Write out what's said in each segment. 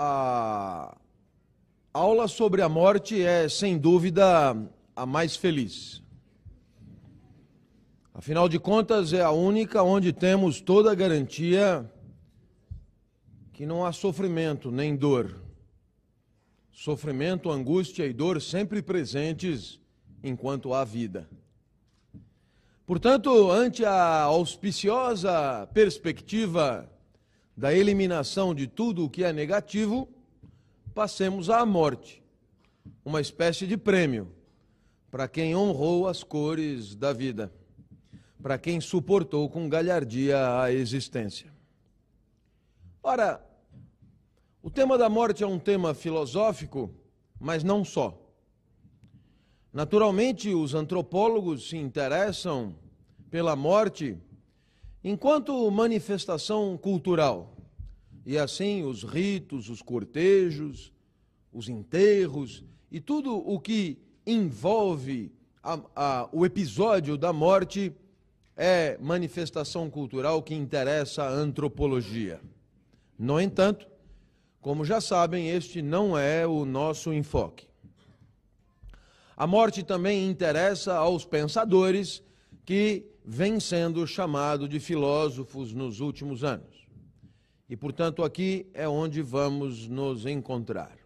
a aula sobre a morte é, sem dúvida, a mais feliz. Afinal de contas, é a única onde temos toda a garantia que não há sofrimento nem dor. Sofrimento, angústia e dor sempre presentes enquanto há vida. Portanto, ante a auspiciosa perspectiva da eliminação de tudo o que é negativo, passemos à morte, uma espécie de prêmio para quem honrou as cores da vida, para quem suportou com galhardia a existência. Ora, o tema da morte é um tema filosófico, mas não só. Naturalmente, os antropólogos se interessam pela morte enquanto manifestação cultural. E assim os ritos, os cortejos, os enterros e tudo o que envolve a, a, o episódio da morte é manifestação cultural que interessa a antropologia. No entanto, como já sabem, este não é o nosso enfoque. A morte também interessa aos pensadores que vêm sendo chamados de filósofos nos últimos anos. E, portanto, aqui é onde vamos nos encontrar.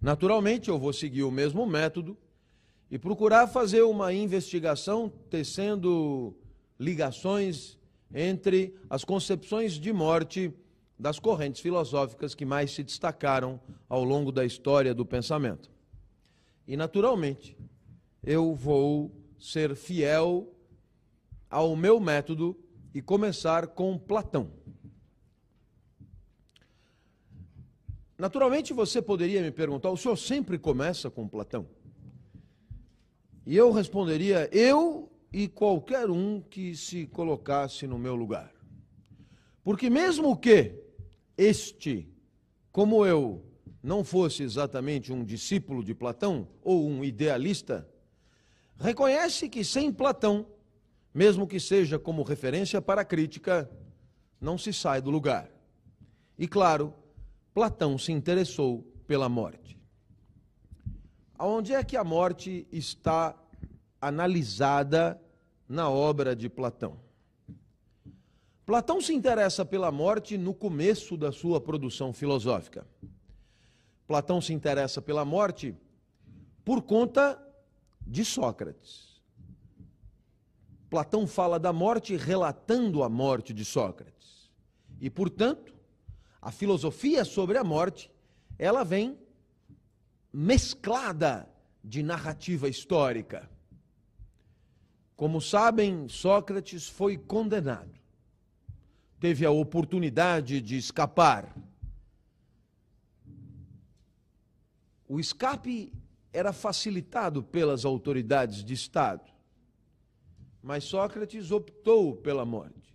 Naturalmente, eu vou seguir o mesmo método e procurar fazer uma investigação tecendo ligações entre as concepções de morte das correntes filosóficas que mais se destacaram ao longo da história do pensamento. E, naturalmente, eu vou ser fiel ao meu método e começar com Platão. Naturalmente, você poderia me perguntar: o senhor sempre começa com Platão? E eu responderia: eu e qualquer um que se colocasse no meu lugar. Porque, mesmo que este, como eu, não fosse exatamente um discípulo de Platão ou um idealista, reconhece que sem Platão, mesmo que seja como referência para a crítica, não se sai do lugar. E claro, Platão se interessou pela morte. Aonde é que a morte está analisada na obra de Platão? Platão se interessa pela morte no começo da sua produção filosófica. Platão se interessa pela morte por conta de Sócrates. Platão fala da morte relatando a morte de Sócrates. E, portanto, a filosofia sobre a morte, ela vem mesclada de narrativa histórica. Como sabem, Sócrates foi condenado. Teve a oportunidade de escapar o escape era facilitado pelas autoridades de Estado. Mas Sócrates optou pela morte.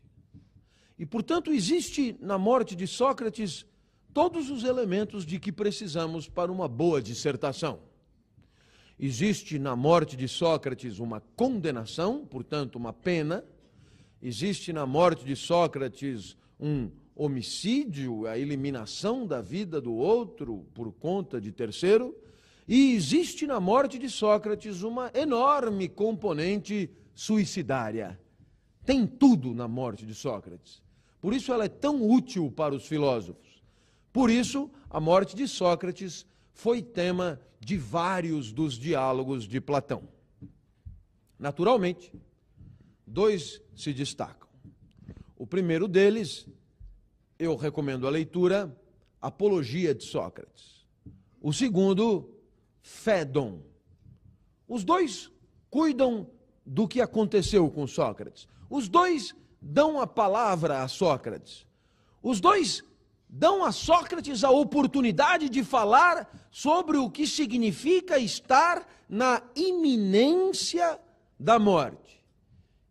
E, portanto, existe na morte de Sócrates todos os elementos de que precisamos para uma boa dissertação. Existe na morte de Sócrates uma condenação, portanto, uma pena. Existe na morte de Sócrates um homicídio, a eliminação da vida do outro por conta de terceiro, e existe na morte de Sócrates uma enorme componente suicidária. Tem tudo na morte de Sócrates. Por isso ela é tão útil para os filósofos. Por isso, a morte de Sócrates foi tema de vários dos diálogos de Platão. Naturalmente, dois se destacam. O primeiro deles eu recomendo a leitura Apologia de Sócrates. O segundo, Fédon. Os dois cuidam do que aconteceu com Sócrates. Os dois dão a palavra a Sócrates. Os dois dão a Sócrates a oportunidade de falar sobre o que significa estar na iminência da morte.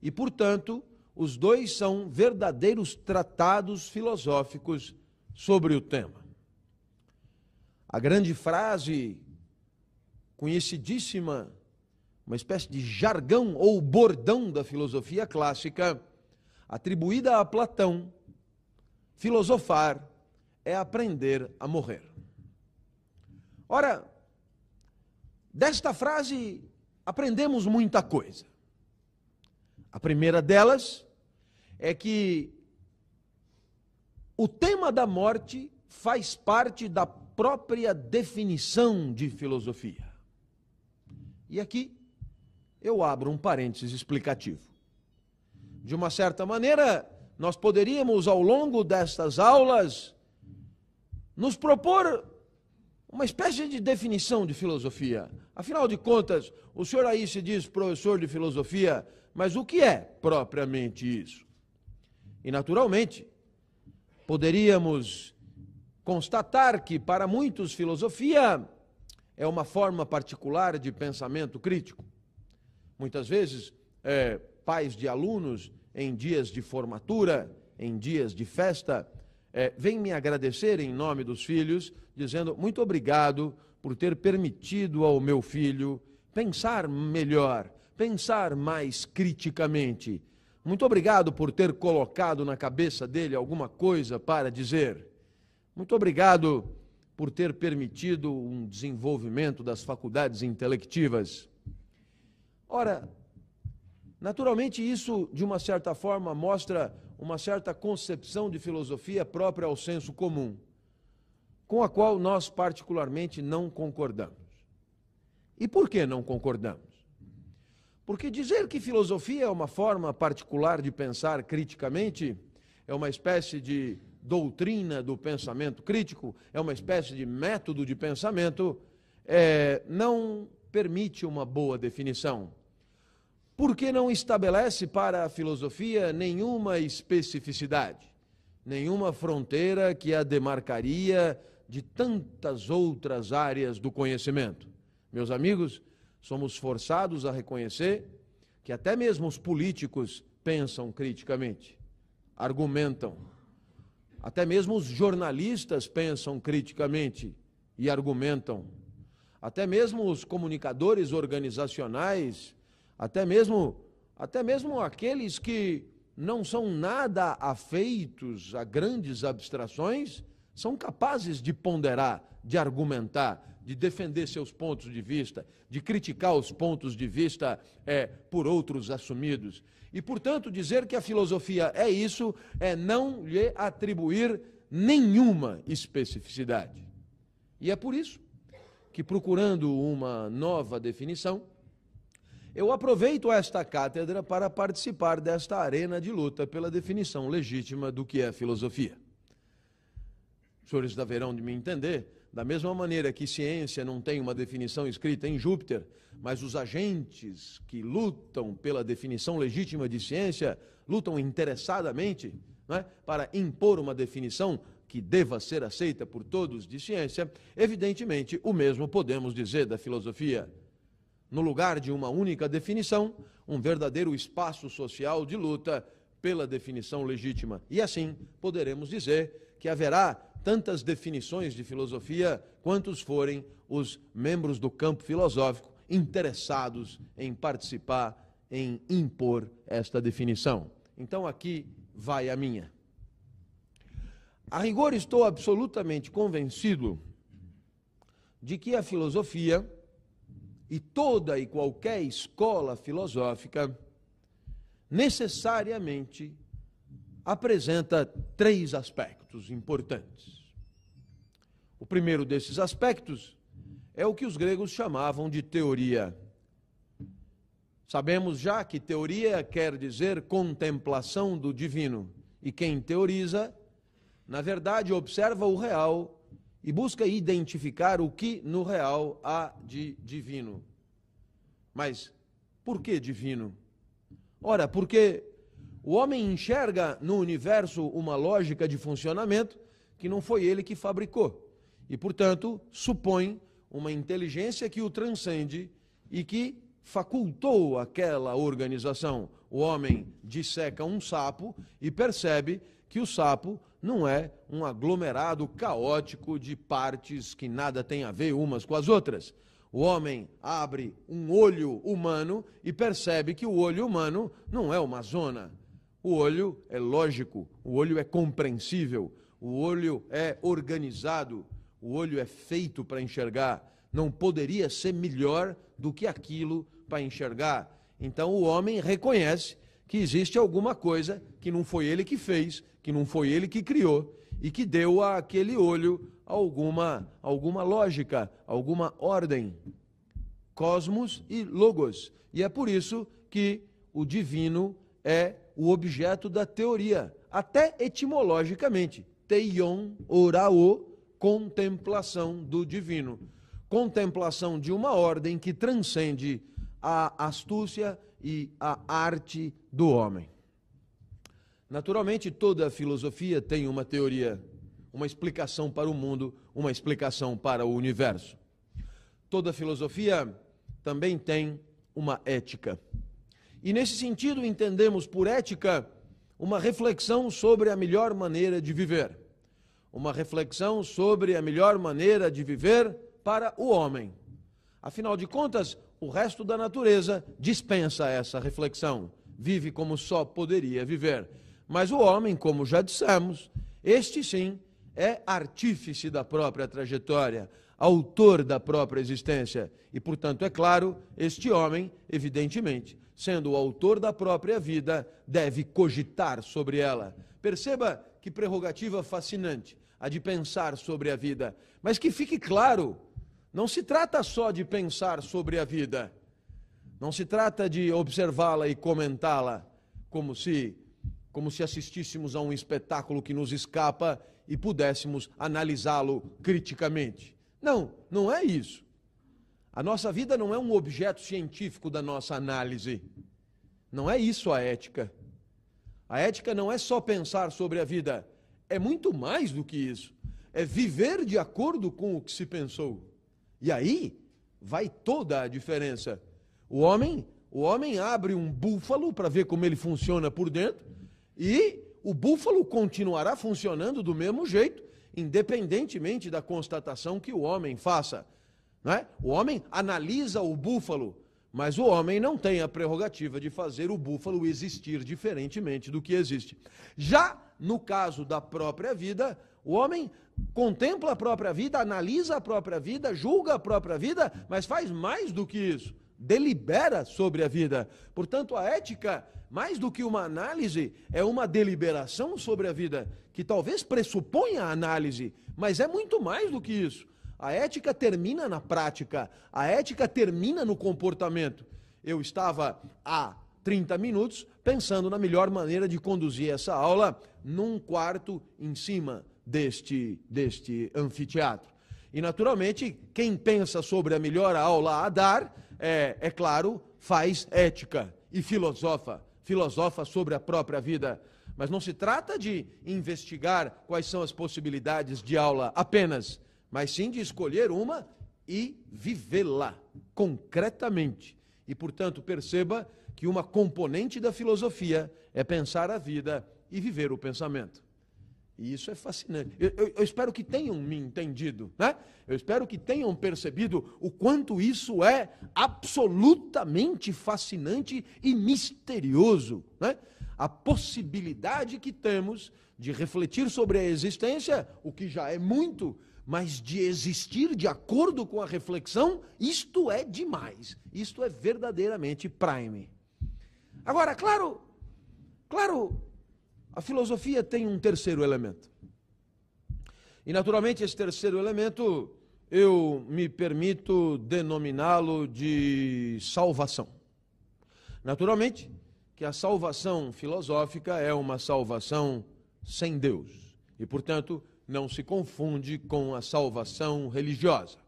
E, portanto, os dois são verdadeiros tratados filosóficos sobre o tema. A grande frase conhecidíssima, uma espécie de jargão ou bordão da filosofia clássica, atribuída a Platão, filosofar é aprender a morrer. Ora, desta frase aprendemos muita coisa. A primeira delas é que o tema da morte faz parte da própria definição de filosofia. E aqui eu abro um parênteses explicativo. De uma certa maneira, nós poderíamos, ao longo destas aulas, nos propor uma espécie de definição de filosofia. Afinal de contas, o senhor aí se diz professor de filosofia, mas o que é propriamente isso? E, naturalmente, poderíamos constatar que, para muitos, filosofia é uma forma particular de pensamento crítico. Muitas vezes, é, pais de alunos, em dias de formatura, em dias de festa, é, vêm me agradecer em nome dos filhos, dizendo muito obrigado por ter permitido ao meu filho pensar melhor, pensar mais criticamente. Muito obrigado por ter colocado na cabeça dele alguma coisa para dizer. Muito obrigado por ter permitido um desenvolvimento das faculdades intelectivas. Ora, naturalmente isso, de uma certa forma, mostra uma certa concepção de filosofia própria ao senso comum, com a qual nós particularmente não concordamos. E por que não concordamos? Porque dizer que filosofia é uma forma particular de pensar criticamente, é uma espécie de doutrina do pensamento crítico, é uma espécie de método de pensamento, é, não permite uma boa definição. Porque não estabelece para a filosofia nenhuma especificidade, nenhuma fronteira que a demarcaria de tantas outras áreas do conhecimento. Meus amigos, somos forçados a reconhecer que até mesmo os políticos pensam criticamente, argumentam. Até mesmo os jornalistas pensam criticamente e argumentam. Até mesmo os comunicadores organizacionais, até mesmo até mesmo aqueles que não são nada afeitos a grandes abstrações, são capazes de ponderar, de argumentar, de defender seus pontos de vista, de criticar os pontos de vista é, por outros assumidos. E, portanto, dizer que a filosofia é isso é não lhe atribuir nenhuma especificidade. E é por isso que, procurando uma nova definição, eu aproveito esta cátedra para participar desta arena de luta pela definição legítima do que é filosofia. Os senhores deverão de me entender da mesma maneira que ciência não tem uma definição escrita em Júpiter, mas os agentes que lutam pela definição legítima de ciência lutam interessadamente é, para impor uma definição que deva ser aceita por todos de ciência, evidentemente o mesmo podemos dizer da filosofia. No lugar de uma única definição, um verdadeiro espaço social de luta pela definição legítima. E assim poderemos dizer que haverá tantas definições de filosofia quantos forem os membros do campo filosófico interessados em participar, em impor esta definição. Então aqui vai a minha. A rigor, estou absolutamente convencido de que a filosofia e toda e qualquer escola filosófica necessariamente apresenta três aspectos importantes. O primeiro desses aspectos é o que os gregos chamavam de teoria. Sabemos já que teoria quer dizer contemplação do divino, e quem teoriza, na verdade, observa o real e busca identificar o que no real há de divino. Mas por que divino? Ora, porque o homem enxerga no universo uma lógica de funcionamento que não foi ele que fabricou. E, portanto, supõe uma inteligência que o transcende e que facultou aquela organização. O homem disseca um sapo e percebe que o sapo não é um aglomerado caótico de partes que nada tem a ver umas com as outras. O homem abre um olho humano e percebe que o olho humano não é uma zona, o olho é lógico, o olho é compreensível, o olho é organizado, o olho é feito para enxergar, não poderia ser melhor do que aquilo para enxergar. Então o homem reconhece que existe alguma coisa que não foi ele que fez, que não foi ele que criou e que deu àquele olho alguma alguma lógica, alguma ordem. Cosmos e logos. E é por isso que o divino é o objeto da teoria, até etimologicamente. Teion orao, contemplação do divino. Contemplação de uma ordem que transcende a astúcia e a arte do homem. Naturalmente, toda filosofia tem uma teoria, uma explicação para o mundo, uma explicação para o universo. Toda filosofia também tem uma ética. E nesse sentido, entendemos por ética uma reflexão sobre a melhor maneira de viver. Uma reflexão sobre a melhor maneira de viver para o homem. Afinal de contas, o resto da natureza dispensa essa reflexão, vive como só poderia viver. Mas o homem, como já dissemos, este sim é artífice da própria trajetória, autor da própria existência. E, portanto, é claro, este homem, evidentemente, sendo o autor da própria vida, deve cogitar sobre ela. Perceba que prerrogativa fascinante a de pensar sobre a vida. Mas que fique claro, não se trata só de pensar sobre a vida. Não se trata de observá-la e comentá-la como se como se assistíssemos a um espetáculo que nos escapa e pudéssemos analisá-lo criticamente. Não, não é isso. A nossa vida não é um objeto científico da nossa análise. Não é isso a ética. A ética não é só pensar sobre a vida, é muito mais do que isso. É viver de acordo com o que se pensou. E aí vai toda a diferença. O homem, o homem abre um búfalo para ver como ele funciona por dentro e o búfalo continuará funcionando do mesmo jeito, independentemente da constatação que o homem faça. É? O homem analisa o búfalo, mas o homem não tem a prerrogativa de fazer o búfalo existir diferentemente do que existe. Já no caso da própria vida, o homem contempla a própria vida, analisa a própria vida, julga a própria vida, mas faz mais do que isso. Delibera sobre a vida. Portanto, a ética, mais do que uma análise, é uma deliberação sobre a vida, que talvez pressuponha a análise, mas é muito mais do que isso. A ética termina na prática, a ética termina no comportamento. Eu estava há 30 minutos pensando na melhor maneira de conduzir essa aula num quarto em cima deste, deste anfiteatro. E, naturalmente, quem pensa sobre a melhor aula a dar, é, é claro, faz ética e filosofa, filosofa sobre a própria vida. Mas não se trata de investigar quais são as possibilidades de aula apenas mas sim de escolher uma e vivê-la concretamente. E, portanto, perceba que uma componente da filosofia é pensar a vida e viver o pensamento. E isso é fascinante. Eu, eu, eu, espero que tenham me entendido, né? Eu espero que tenham percebido o quanto isso é absolutamente fascinante e misterioso, né? A possibilidade que temos de refletir sobre a existência, o que já é muito, mas de existir de acordo com a reflexão, isto é demais. Isto é verdadeiramente prime. Agora, claro, claro, a filosofia tem um terceiro elemento. E naturalmente esse terceiro elemento eu me permito denominá-lo de salvação. Naturalmente que a salvação filosófica é uma salvação sem Deus. E, portanto, não se confunde com a salvação religiosa.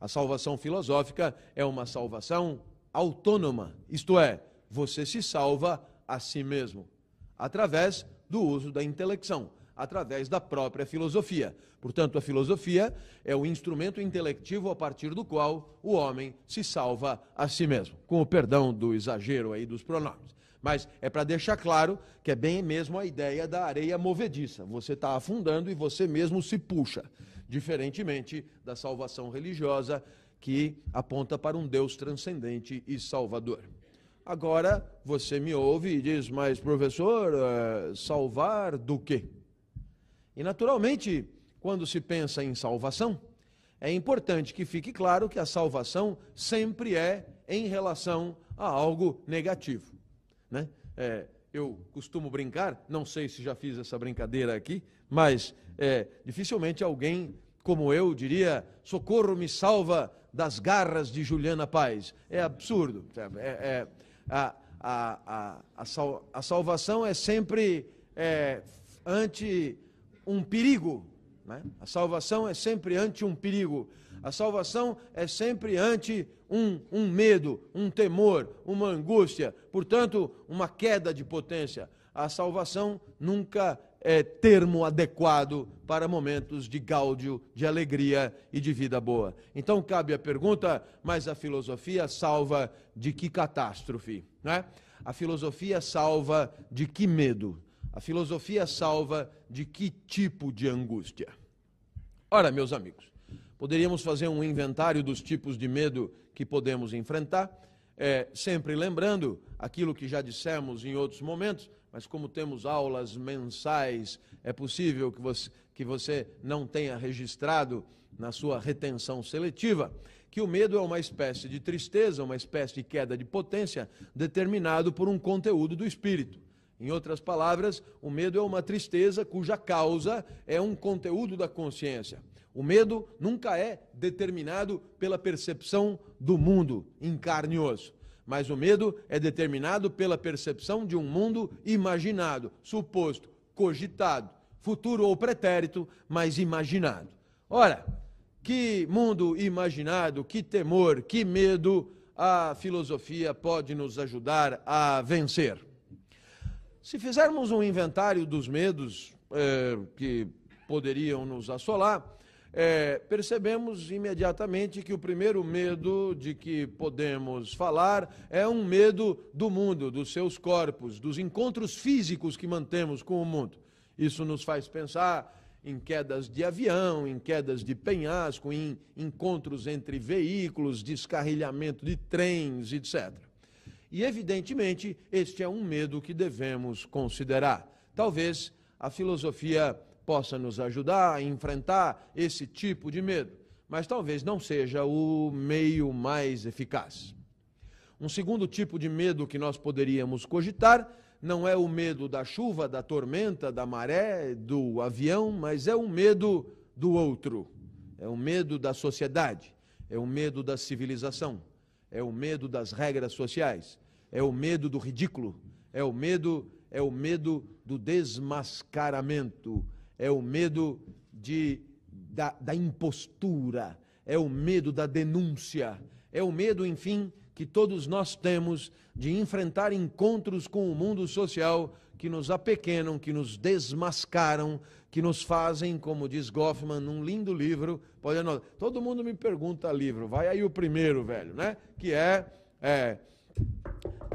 A salvação filosófica é uma salvação autônoma, isto é, você se salva a si mesmo, através do uso da intelecção, através da própria filosofia. Portanto, a filosofia é o instrumento intelectivo a partir do qual o homem se salva a si mesmo, com o perdão do exagero aí dos pronomes. Mas é para deixar claro que é bem mesmo a ideia da areia movediça. Você está afundando e você mesmo se puxa. Diferentemente da salvação religiosa, que aponta para um Deus transcendente e salvador. Agora você me ouve e diz, mas professor, eh, salvar do quê? E, naturalmente, quando se pensa em salvação, é importante que fique claro que a salvação sempre é em relação a algo negativo. Né? É, eu costumo brincar, não sei se já fiz essa brincadeira aqui, mas é, dificilmente alguém como eu diria: socorro me salva das garras de Juliana Paz. É absurdo. É, é, a, a, a, sal, a salvação é sempre é, ante um perigo. Né? A salvação é sempre ante um perigo. A salvação é sempre ante um, um medo, um temor, uma angústia, portanto, uma queda de potência. A salvação nunca é termo adequado para momentos de gáudio, de alegria e de vida boa. Então cabe a pergunta: mas a filosofia salva de que catástrofe? Né? A filosofia salva de que medo? A filosofia salva de que tipo de angústia? Ora, meus amigos, poderíamos fazer um inventário dos tipos de medo que podemos enfrentar, é, sempre lembrando aquilo que já dissemos em outros momentos, mas como temos aulas mensais, é possível que você, que você não tenha registrado na sua retenção seletiva que o medo é uma espécie de tristeza, uma espécie de queda de potência determinado por um conteúdo do espírito. Em outras palavras, o medo é uma tristeza cuja causa é um conteúdo da consciência. O medo nunca é determinado pela percepção do mundo em carne e osso. Mas o medo é determinado pela percepção de um mundo imaginado, suposto, cogitado, futuro ou pretérito, mas imaginado. Ora, que mundo imaginado, que temor, que medo a filosofia pode nos ajudar a vencer. Se fizermos um inventário dos medos é, que poderiam nos assolar, é, percebemos imediatamente que o primeiro medo de que podemos falar é um medo do mundo, dos seus corpos, dos encontros físicos que mantemos com o mundo. Isso nos faz pensar em quedas de avião, em quedas de penhasco, em encontros entre veículos, descarrilhamento de trens, etc. E, evidentemente, este é um medo que devemos considerar. Talvez a filosofia possa nos ajudar a enfrentar esse tipo de medo, mas talvez não seja o meio mais eficaz. Um segundo tipo de medo que nós poderíamos cogitar não é o medo da chuva, da tormenta, da maré, do avião, mas é o medo do outro, é o medo da sociedade, é o medo da civilização, é o medo das regras sociais, é o medo do ridículo, é o medo, é o medo do desmascaramento, é o medo de, da, da impostura, é o medo da denúncia, é o medo, enfim, que todos nós temos de enfrentar encontros com o mundo social que nos apequenam, que nos desmascaram, que nos fazem, como diz Goffman num lindo livro, pode anotar. Todo mundo me pergunta livro, vai aí o primeiro, velho, né? Que é, é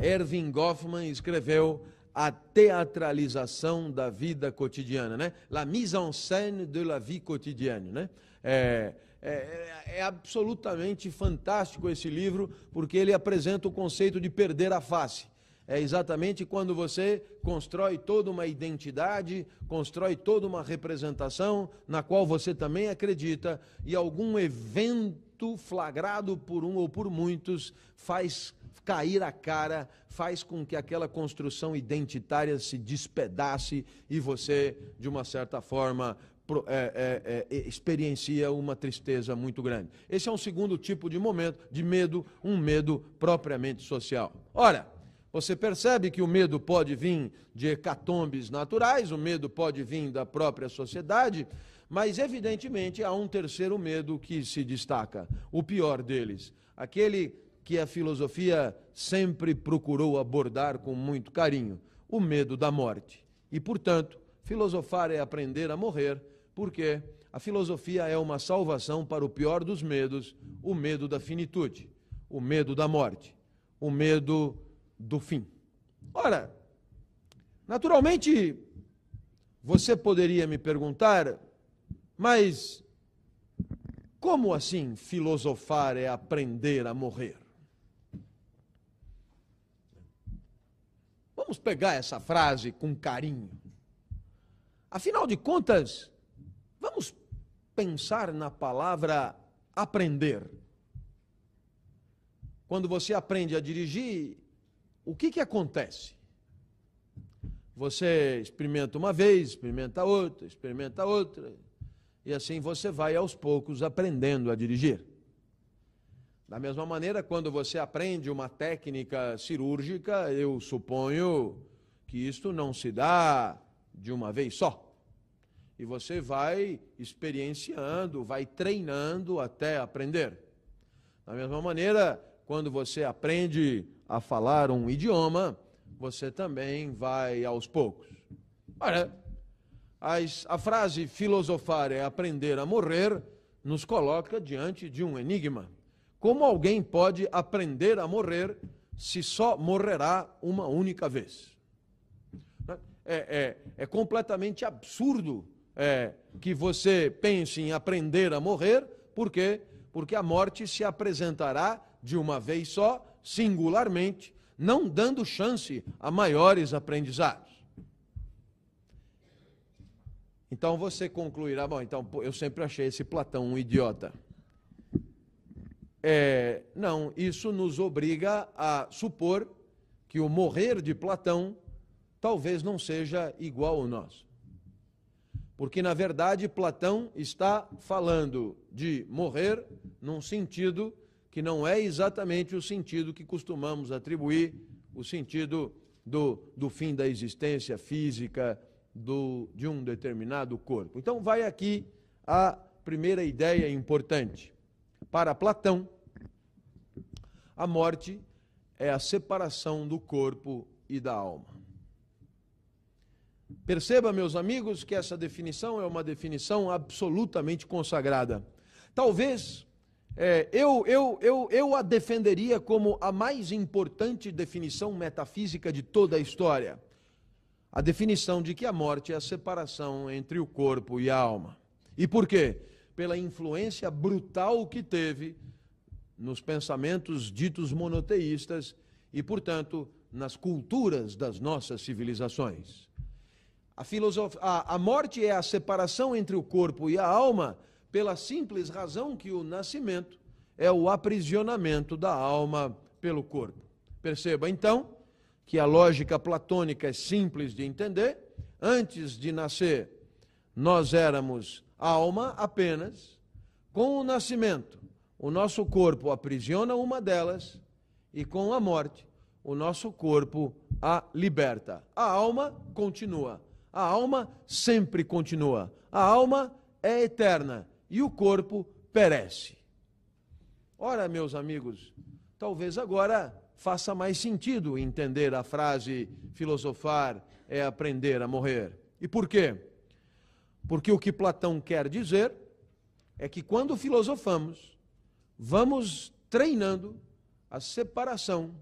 Erving Goffman escreveu a teatralização da vida cotidiana, né? La mise en scène de la vie quotidienne, né? É, é, é, é, absolutamente fantástico esse livro, porque ele apresenta o conceito de perder a face. É exatamente quando você constrói toda uma identidade, constrói toda uma representação na qual você também acredita, e algum evento flagrado por um ou por muitos faz cair a cara, faz com que aquela construção identitária se despedace e você, de uma certa forma, é, é, é, experiencia uma tristeza muito grande. Esse é um segundo tipo de momento, de medo, um medo propriamente social. Ora, você percebe que o medo pode vir de hecatombes naturais, o medo pode vir da própria sociedade, mas evidentemente há um terceiro medo que se destaca, o pior deles, aquele que a filosofia sempre procurou abordar com muito carinho: o medo da morte. E, portanto, filosofar é aprender a morrer, porque a filosofia é uma salvação para o pior dos medos, o medo da finitude, o medo da morte, o medo do fim. Ora, naturalmente, você poderia me perguntar, mas como assim filosofar é aprender a morrer? Vamos pegar essa frase com carinho. Afinal de contas, Vamos pensar na palavra aprender. Quando você aprende a dirigir, o que, que acontece? Você experimenta uma vez, experimenta outra, experimenta outra, e assim você vai aos poucos aprendendo a dirigir. Da mesma maneira, quando você aprende uma técnica cirúrgica, eu suponho que isto não se dá de uma vez só. E você vai experienciando, vai treinando até aprender. Da mesma maneira, quando você aprende a falar um idioma, você também vai aos poucos. Olha, a frase filosofar é aprender a morrer nos coloca diante de um enigma. Como alguém pode aprender a morrer se só morrerá uma única vez? É, é, é completamente absurdo é, que você pense em aprender a morrer, por quê? Porque a morte se apresentará de uma vez só, singularmente, não dando chance a maiores aprendizados. Então você concluirá, bom, então eu sempre achei esse Platão um idiota. É, não, isso nos obriga a supor que o morrer de Platão talvez não seja igual ao nosso. Porque, na verdade, Platão está falando de morrer num sentido que não é exatamente o sentido que costumamos atribuir, o sentido do, do fim da existência física do, de um determinado corpo. Então, vai aqui a primeira ideia importante. Para Platão, a morte é a separação do corpo e da alma. Perceba, meus amigos, que essa definição é uma definição absolutamente consagrada. Talvez é, eu, eu, eu, eu a defenderia como a mais importante definição metafísica de toda a história. A definição de que a morte é a separação entre o corpo e a alma. E por quê? Pela influência brutal que teve nos pensamentos ditos monoteístas e, portanto, nas culturas das nossas civilizações. A, filosof... a, a morte é a separação entre o corpo e a alma, pela simples razão que o nascimento é o aprisionamento da alma pelo corpo. Perceba então que a lógica platônica é simples de entender. Antes de nascer, nós éramos alma apenas. Com o nascimento, o nosso corpo aprisiona uma delas e com a morte, o nosso corpo a liberta. A alma continua. A alma sempre continua. A alma é eterna e o corpo perece. Ora, meus amigos, talvez agora faça mais sentido entender a frase filosofar é aprender a morrer. E por quê? Porque o que Platão quer dizer é que quando filosofamos, vamos treinando a separação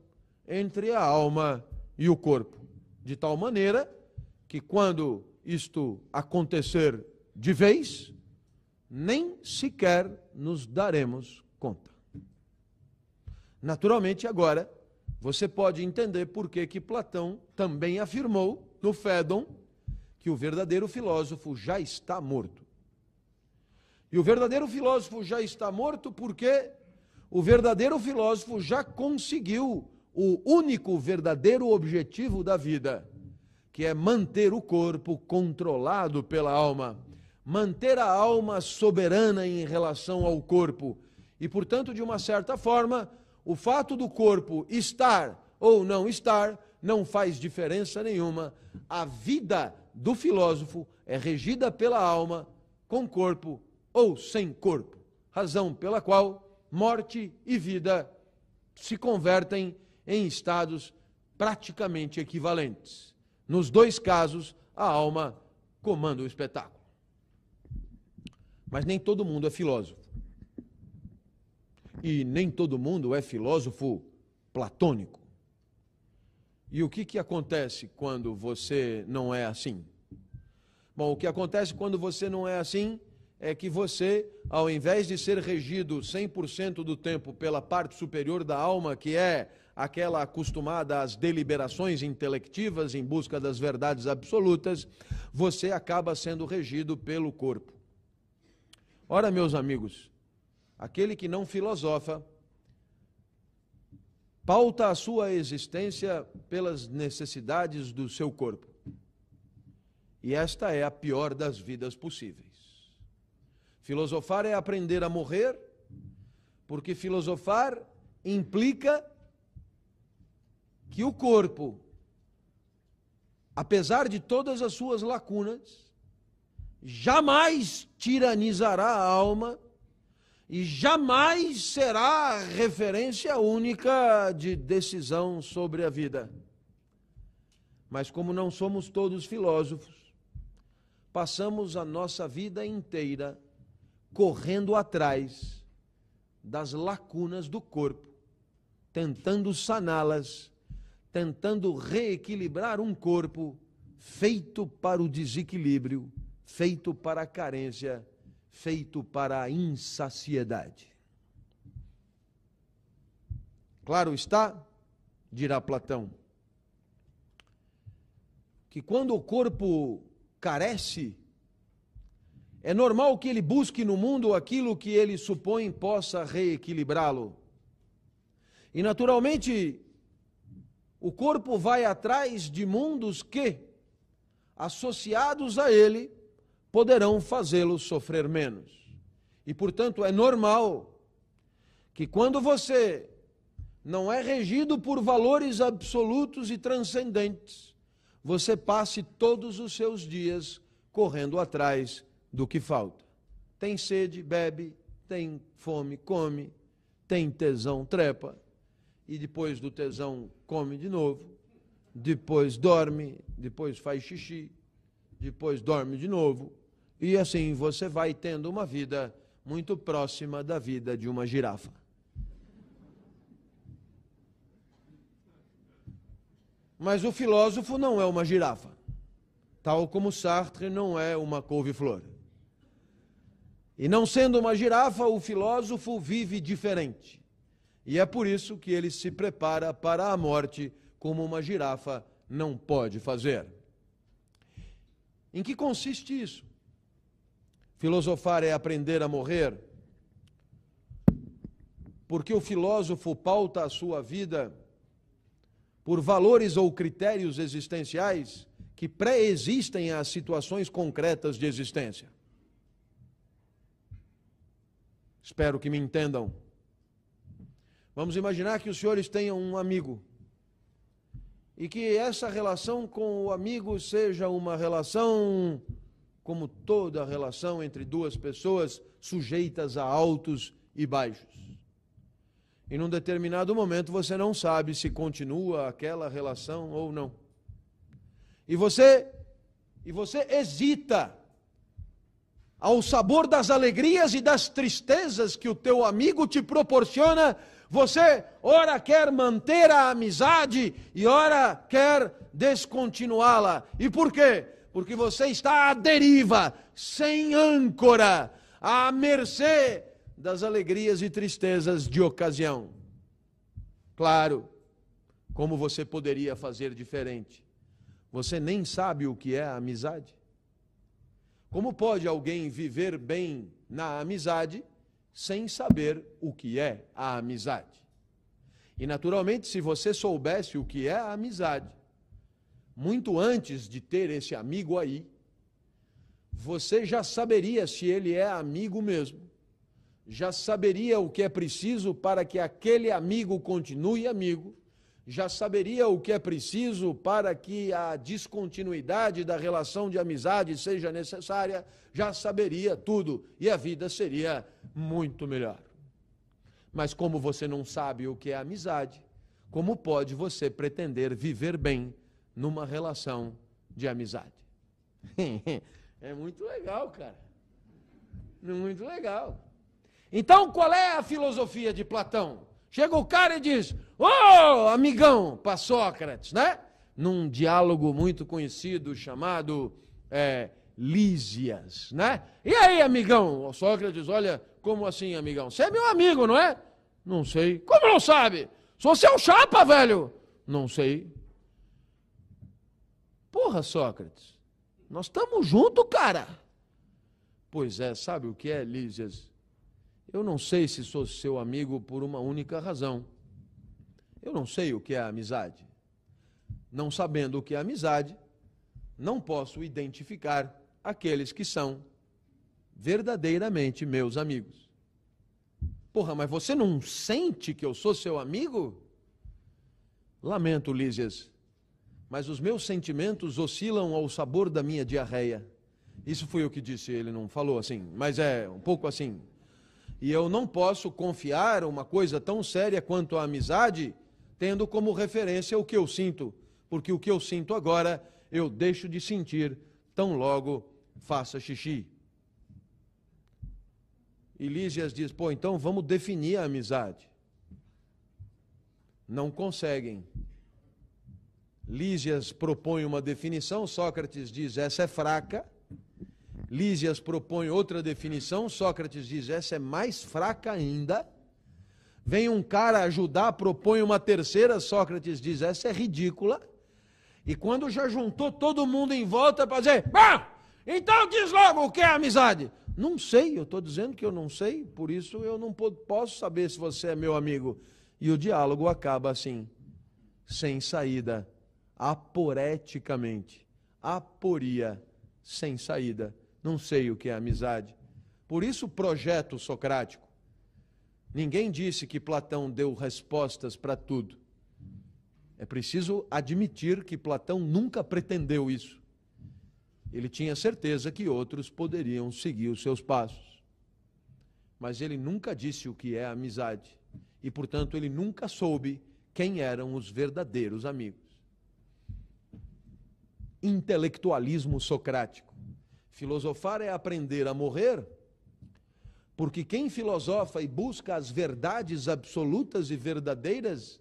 entre a alma e o corpo, de tal maneira que quando isto acontecer de vez, nem sequer nos daremos conta. Naturalmente, agora, você pode entender por que, que Platão também afirmou no Fédon que o verdadeiro filósofo já está morto. E o verdadeiro filósofo já está morto porque o verdadeiro filósofo já conseguiu o único verdadeiro objetivo da vida, que é manter o corpo controlado pela alma, manter a alma soberana em relação ao corpo. E, portanto, de uma certa forma, o fato do corpo estar ou não estar não faz diferença nenhuma. A vida do filósofo é regida pela alma, com corpo ou sem corpo, razão pela qual morte e vida se convertem em estados praticamente equivalentes. Nos dois casos, a alma comanda o espetáculo. Mas nem todo mundo é filósofo. E nem todo mundo é filósofo platônico. E o que, que acontece quando você não é assim? Bom, o que acontece quando você não é assim é que você, ao invés de ser regido 100% do tempo pela parte superior da alma, que é aquela acostumada às deliberações intelectivas em busca das verdades absolutas, você acaba sendo regido pelo corpo. Ora, meus amigos, aquele que não filosofa pauta a sua existência pelas necessidades do seu corpo. E esta é a pior das vidas possíveis. Filosofar é aprender a morrer, porque filosofar implica que o corpo, apesar de todas as suas lacunas, jamais tiranizará a alma e jamais será referência única de decisão sobre a vida. Mas como não somos todos filósofos, passamos a nossa vida inteira correndo atrás das lacunas do corpo, tentando saná-las, tentando reequilibrar um corpo feito para o desequilíbrio, feito para a carência feito para a insaciedade. Claro está, dirá Platão, que quando o corpo carece, é normal que ele busque no mundo aquilo que ele supõe possa reequilibrá-lo. E naturalmente, o corpo vai atrás de mundos que, associados a ele, poderão fazê-lo sofrer menos. E, portanto, é normal que quando você não é regido por valores absolutos e transcendentes, você passe todos os seus dias correndo atrás do que falta. Tem sede, bebe, tem fome, come, tem tesão, trepa, e depois do tesão come de novo, depois dorme, depois faz xixi, depois dorme de novo, e assim você vai tendo uma vida muito próxima da vida de uma girafa. Mas o filósofo não é uma girafa, tal como Sartre não é uma couve-flor. E não sendo uma girafa, o filósofo vive diferente. E é por isso que ele se prepara para a morte como uma girafa não pode fazer. Em que consiste isso? Filosofar é aprender a morrer, porque o filósofo pauta a sua vida por valores ou critérios existenciais que pré-existem às situações concretas de existência. Espero que me entendam. Vamos imaginar que os senhores tenham um amigo e que essa relação com o amigo seja uma relação como toda relação entre duas pessoas sujeitas a altos e baixos. E num determinado momento você não sabe se continua aquela relação ou não. E você e você hesita ao sabor das alegrias e das tristezas que o teu amigo te proporciona, você ora quer manter a amizade e ora quer descontinuá-la. E por quê? porque você está à deriva, sem âncora, à mercê das alegrias e tristezas de ocasião. Claro, como você poderia fazer diferente? Você nem sabe o que é a amizade. Como pode alguém viver bem na amizade sem saber o que é a amizade? E naturalmente, se você soubesse o que é a amizade, muito antes de ter esse amigo aí, você já saberia se ele é amigo mesmo, já saberia o que é preciso para que aquele amigo continue amigo, já saberia o que é preciso para que a descontinuidade da relação de amizade seja necessária, já saberia tudo e a vida seria muito melhor. Mas como você não sabe o que é amizade, como pode você pretender viver bem numa relação de amizade. é muito legal, cara. Muito legal. Então, qual é a filosofia de Platão? Chega o cara e diz: Ô, oh, amigão, para Sócrates, né? Num diálogo muito conhecido chamado é, Lísias, né? E aí, amigão? O Sócrates, olha, como assim, amigão? Você é meu amigo, não é? Não sei. Como não sabe? Sou seu chapa, velho. Não sei. Porra, Sócrates, nós estamos juntos, cara. Pois é, sabe o que é, Lísias? Eu não sei se sou seu amigo por uma única razão. Eu não sei o que é amizade. Não sabendo o que é amizade, não posso identificar aqueles que são verdadeiramente meus amigos. Porra, mas você não sente que eu sou seu amigo? Lamento, Lísias, mas os meus sentimentos oscilam ao sabor da minha diarreia. Isso foi o que disse, ele não falou assim, mas é um pouco assim. E eu não posso confiar uma coisa tão séria quanto a amizade, tendo como referência o que eu sinto, porque o que eu sinto agora eu deixo de sentir tão logo faça xixi. E Lísias diz: pô, então vamos definir a amizade. Não conseguem. Lísias propõe uma definição, Sócrates diz: essa é fraca. Lísias propõe outra definição, Sócrates diz: essa é mais fraca ainda. Vem um cara ajudar, propõe uma terceira, Sócrates diz: essa é ridícula. E quando já juntou todo mundo em volta para dizer: Bom, então diz logo o que é amizade. Não sei, eu estou dizendo que eu não sei, por isso eu não posso saber se você é meu amigo. E o diálogo acaba assim, sem saída, aporeticamente. Aporia, sem saída não sei o que é amizade. Por isso, o projeto socrático. Ninguém disse que Platão deu respostas para tudo. É preciso admitir que Platão nunca pretendeu isso. Ele tinha certeza que outros poderiam seguir os seus passos. Mas ele nunca disse o que é amizade. E, portanto, ele nunca soube quem eram os verdadeiros amigos. Intelectualismo socrático. Filosofar é aprender a morrer, porque quem filosofa e busca as verdades absolutas e verdadeiras,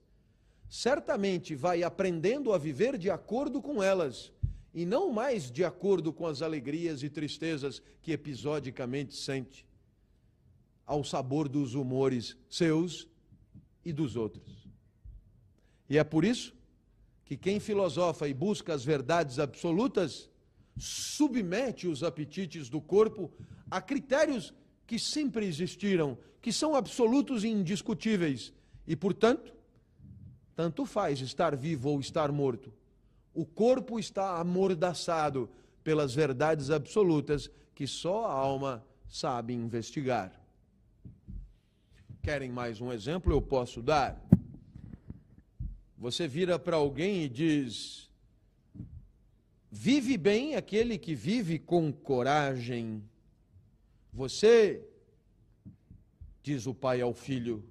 certamente vai aprendendo a viver de acordo com elas, e não mais de acordo com as alegrias e tristezas que episodicamente sente, ao sabor dos humores seus e dos outros. E é por isso que quem filosofa e busca as verdades absolutas, submete os apetites do corpo a critérios que sempre existiram, que são absolutos e indiscutíveis. E, portanto, tanto faz estar vivo ou estar morto. O corpo está amordaçado pelas verdades absolutas que só a alma sabe investigar. Querem mais um exemplo? Eu posso dar. Você vira para alguém e diz: Vive bem aquele que vive com coragem. Você, diz o pai ao filho,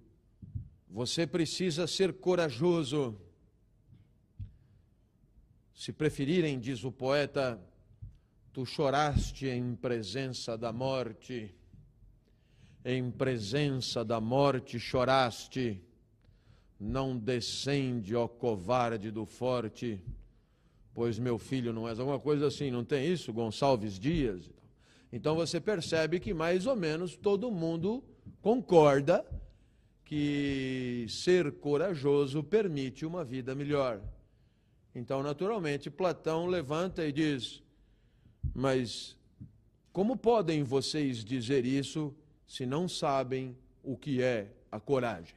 você precisa ser corajoso. Se preferirem, diz o poeta, tu choraste em presença da morte, em presença da morte choraste, não descende, ó covarde do forte pois meu filho não és, alguma coisa assim, não tem isso? Gonçalves Dias. Então você percebe que mais ou menos todo mundo concorda que ser corajoso permite uma vida melhor. Então, naturalmente, Platão levanta e diz: Mas como podem vocês dizer isso se não sabem o que é a coragem?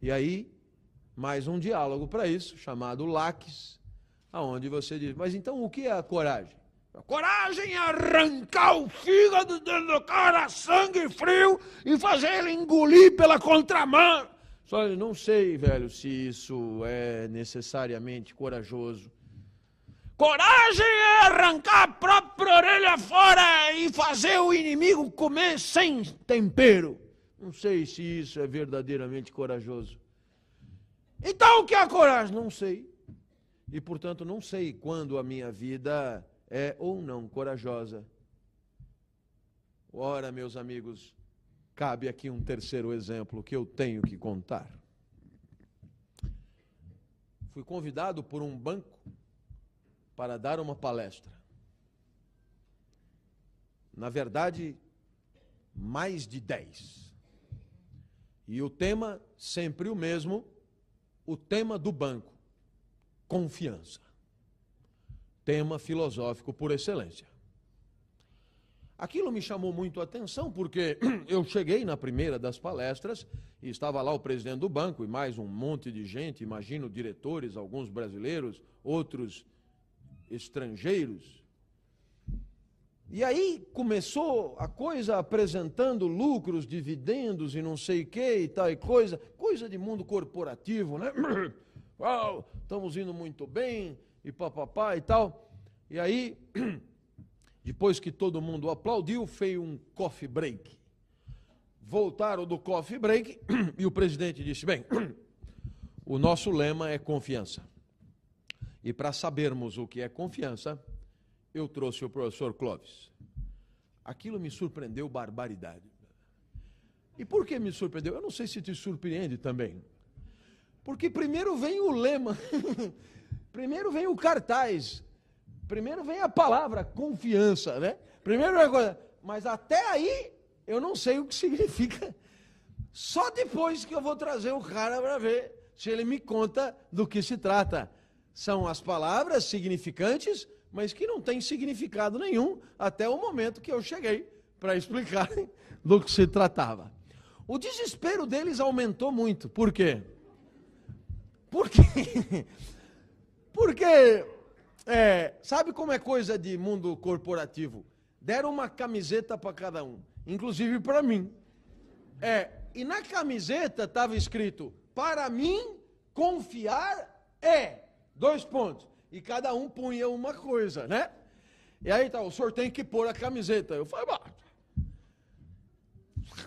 E aí, mais um diálogo para isso, chamado Laques, aonde você diz, mas então o que é a coragem? Coragem é arrancar o fígado do cara, sangue frio, e fazer ele engolir pela contramão. Só não sei, velho, se isso é necessariamente corajoso. Coragem é arrancar a própria orelha fora e fazer o inimigo comer sem tempero. Não sei se isso é verdadeiramente corajoso. Então o que é coragem? Não sei e, portanto, não sei quando a minha vida é ou não corajosa. Ora, meus amigos, cabe aqui um terceiro exemplo que eu tenho que contar. Fui convidado por um banco para dar uma palestra. Na verdade, mais de dez. E o tema sempre o mesmo, o tema do banco confiança. Tema filosófico por excelência. Aquilo me chamou muito a atenção, porque eu cheguei na primeira das palestras e estava lá o presidente do banco e mais um monte de gente, imagino diretores, alguns brasileiros, outros estrangeiros. E aí começou a coisa apresentando lucros, dividendos e não sei o que e tal e coisa, coisa de mundo corporativo, né? Oh, estamos indo muito bem e papapá e tal. E aí, depois que todo mundo aplaudiu, fez um coffee break. Voltaram do coffee break e o presidente disse: Bem, o nosso lema é confiança. E para sabermos o que é confiança, eu trouxe o professor Clóvis. Aquilo me surpreendeu barbaridade. E por que me surpreendeu? Eu não sei se te surpreende também. Porque primeiro vem o lema, primeiro vem o cartaz, primeiro vem a palavra confiança, né? Primeiro é coisa, mas até aí eu não sei o que significa. Só depois que eu vou trazer o cara para ver se ele me conta do que se trata. São as palavras significantes, mas que não têm significado nenhum até o momento que eu cheguei para explicar do que se tratava. O desespero deles aumentou muito. Por quê? Porque, porque é, sabe como é coisa de mundo corporativo? Deram uma camiseta para cada um, inclusive para mim. É, e na camiseta estava escrito: para mim, confiar é. Dois pontos. E cada um punha uma coisa, né? E aí tá, o senhor tem que pôr a camiseta. Eu falei, bah,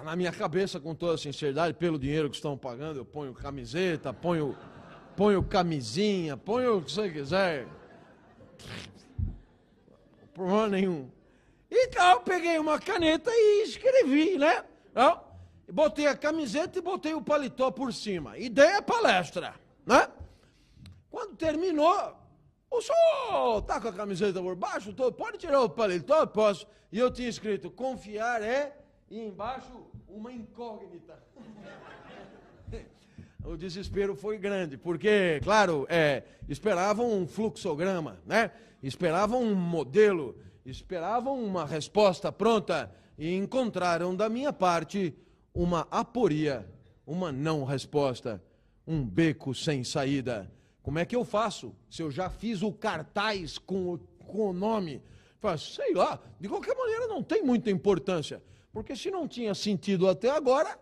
na minha cabeça, com toda sinceridade, pelo dinheiro que estão pagando, eu ponho camiseta, ponho, ponho camisinha, ponho o que você quiser. Problema nenhum. Então, eu peguei uma caneta e escrevi, né? Então, botei a camiseta e botei o paletó por cima. Ideia palestra, né? Quando terminou, o senhor tá com a camiseta por baixo? Tô, pode tirar o paletó? Posso. E eu tinha escrito, confiar é, e embaixo, uma incógnita. o desespero foi grande, porque, claro, é, esperavam um fluxograma, né? esperavam um modelo, esperavam uma resposta pronta e encontraram da minha parte uma aporia, uma não resposta, um beco sem saída. Como é que eu faço? Se eu já fiz o cartaz com o, com o nome, sei lá, de qualquer maneira não tem muita importância. Porque se não tinha sentido até agora,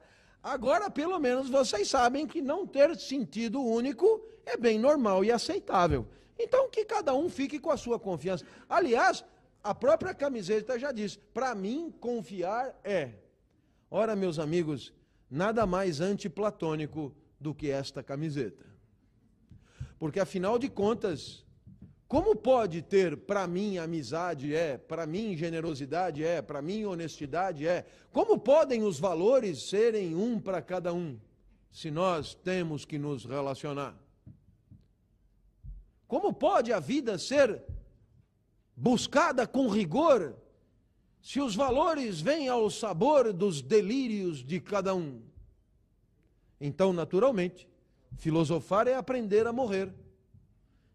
agora pelo menos vocês sabem que não ter sentido único é bem normal e aceitável. Então que cada um fique com a sua confiança. Aliás, a própria camiseta já diz: para mim, confiar é. Ora, meus amigos, nada mais antiplatônico do que esta camiseta. Porque afinal de contas, como pode ter para mim amizade é, para mim generosidade é, para mim honestidade é? Como podem os valores serem um para cada um, se nós temos que nos relacionar? Como pode a vida ser buscada com rigor, se os valores vêm ao sabor dos delírios de cada um? Então, naturalmente, Filosofar é aprender a morrer.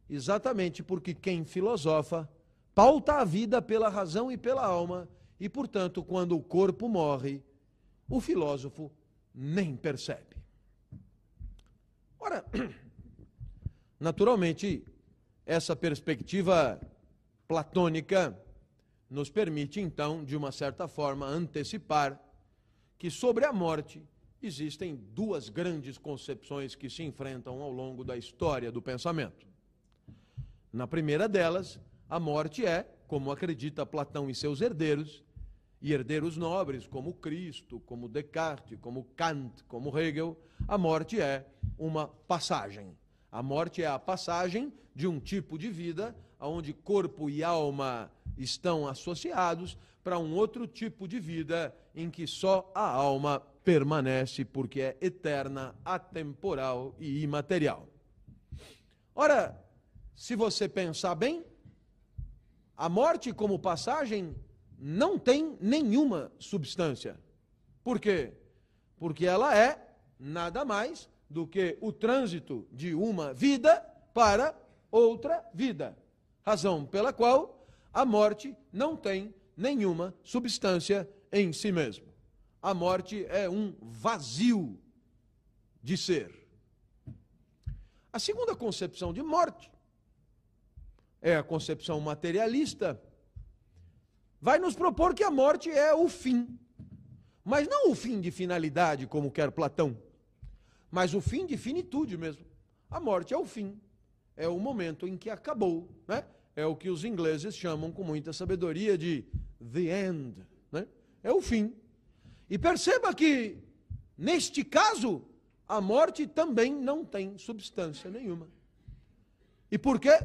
Exatamente porque quem filosofa pauta a vida pela razão e pela alma, e, portanto, quando o corpo morre, o filósofo nem percebe. Ora, naturalmente, essa perspectiva platônica nos permite, então, de uma certa forma, antecipar que sobre a morte existem duas grandes concepções que se enfrentam ao longo da história do pensamento. Na primeira delas, a morte é, como acredita Platão e seus herdeiros, e herdeiros nobres como Cristo, como Descartes, como Kant, como Hegel, a morte é uma passagem. A morte é a passagem de um tipo de vida onde corpo e alma estão associados para um outro tipo de vida em que só a alma permanece porque é eterna, atemporal e imaterial. Ora, se você pensar bem, a morte como passagem não tem nenhuma substância. Por quê? Porque ela é nada mais do que o trânsito de uma vida para outra vida. Razão pela qual a morte não tem nenhuma substância em si mesmo. A morte é um vazio de ser. A segunda concepção de morte é a concepção materialista. Vai nos propor que a morte é o fim. Mas não o fim de finalidade, como quer Platão, mas o fim de finitude mesmo. A morte é o fim, é o momento em que acabou, né? É o que os ingleses chamam com muita sabedoria de the end, né? É o fim. E perceba que, neste caso, a morte também não tem substância nenhuma. E por quê?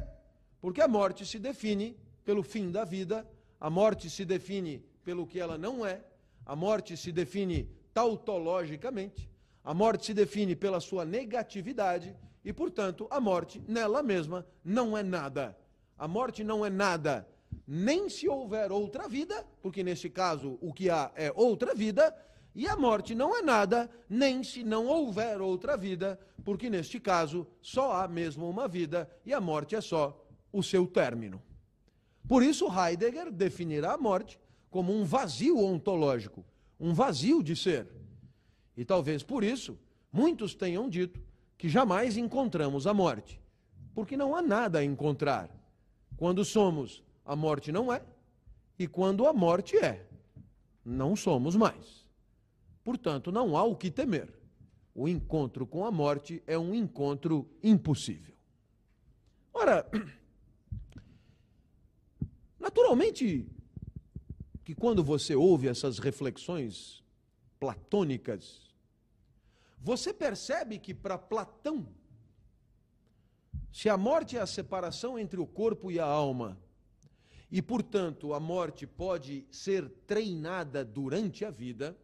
Porque a morte se define pelo fim da vida, a morte se define pelo que ela não é, a morte se define tautologicamente, a morte se define pela sua negatividade e, portanto, a morte nela mesma não é nada. A morte não é nada, nem se houver outra vida, porque nesse caso o que há é outra vida, e a morte não é nada, nem se não houver outra vida, porque neste caso só há mesmo uma vida e a morte é só o seu término. Por isso, Heidegger definirá a morte como um vazio ontológico, um vazio de ser. E talvez por isso muitos tenham dito que jamais encontramos a morte, porque não há nada a encontrar. Quando somos, a morte não é, e quando a morte é, não somos mais. Portanto, não há o que temer. O encontro com a morte é um encontro impossível. Ora, naturalmente, que quando você ouve essas reflexões platônicas, você percebe que para Platão, se a morte é a separação entre o corpo e a alma, e portanto a morte pode ser treinada durante a vida,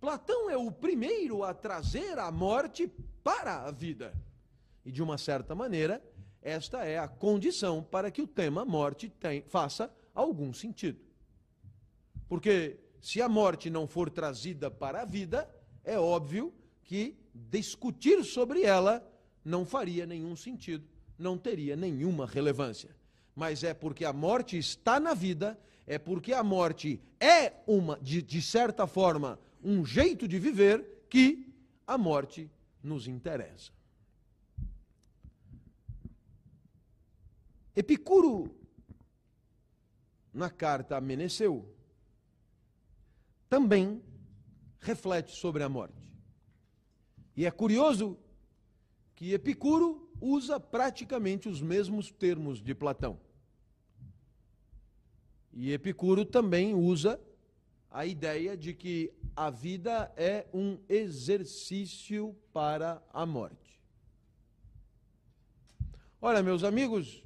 Platão é o primeiro a trazer a morte para a vida. E de uma certa maneira, esta é a condição para que o tema morte tem, faça algum sentido. Porque se a morte não for trazida para a vida, é óbvio que discutir sobre ela não faria nenhum sentido, não teria nenhuma relevância. Mas é porque a morte está na vida, é porque a morte é uma, de, de certa forma, um jeito de viver que a morte nos interessa. Epicuro, na carta a Meneceu, também reflete sobre a morte. E é curioso que Epicuro usa praticamente os mesmos termos de Platão. E Epicuro também usa a ideia de que a vida é um exercício para a morte. Olha, meus amigos,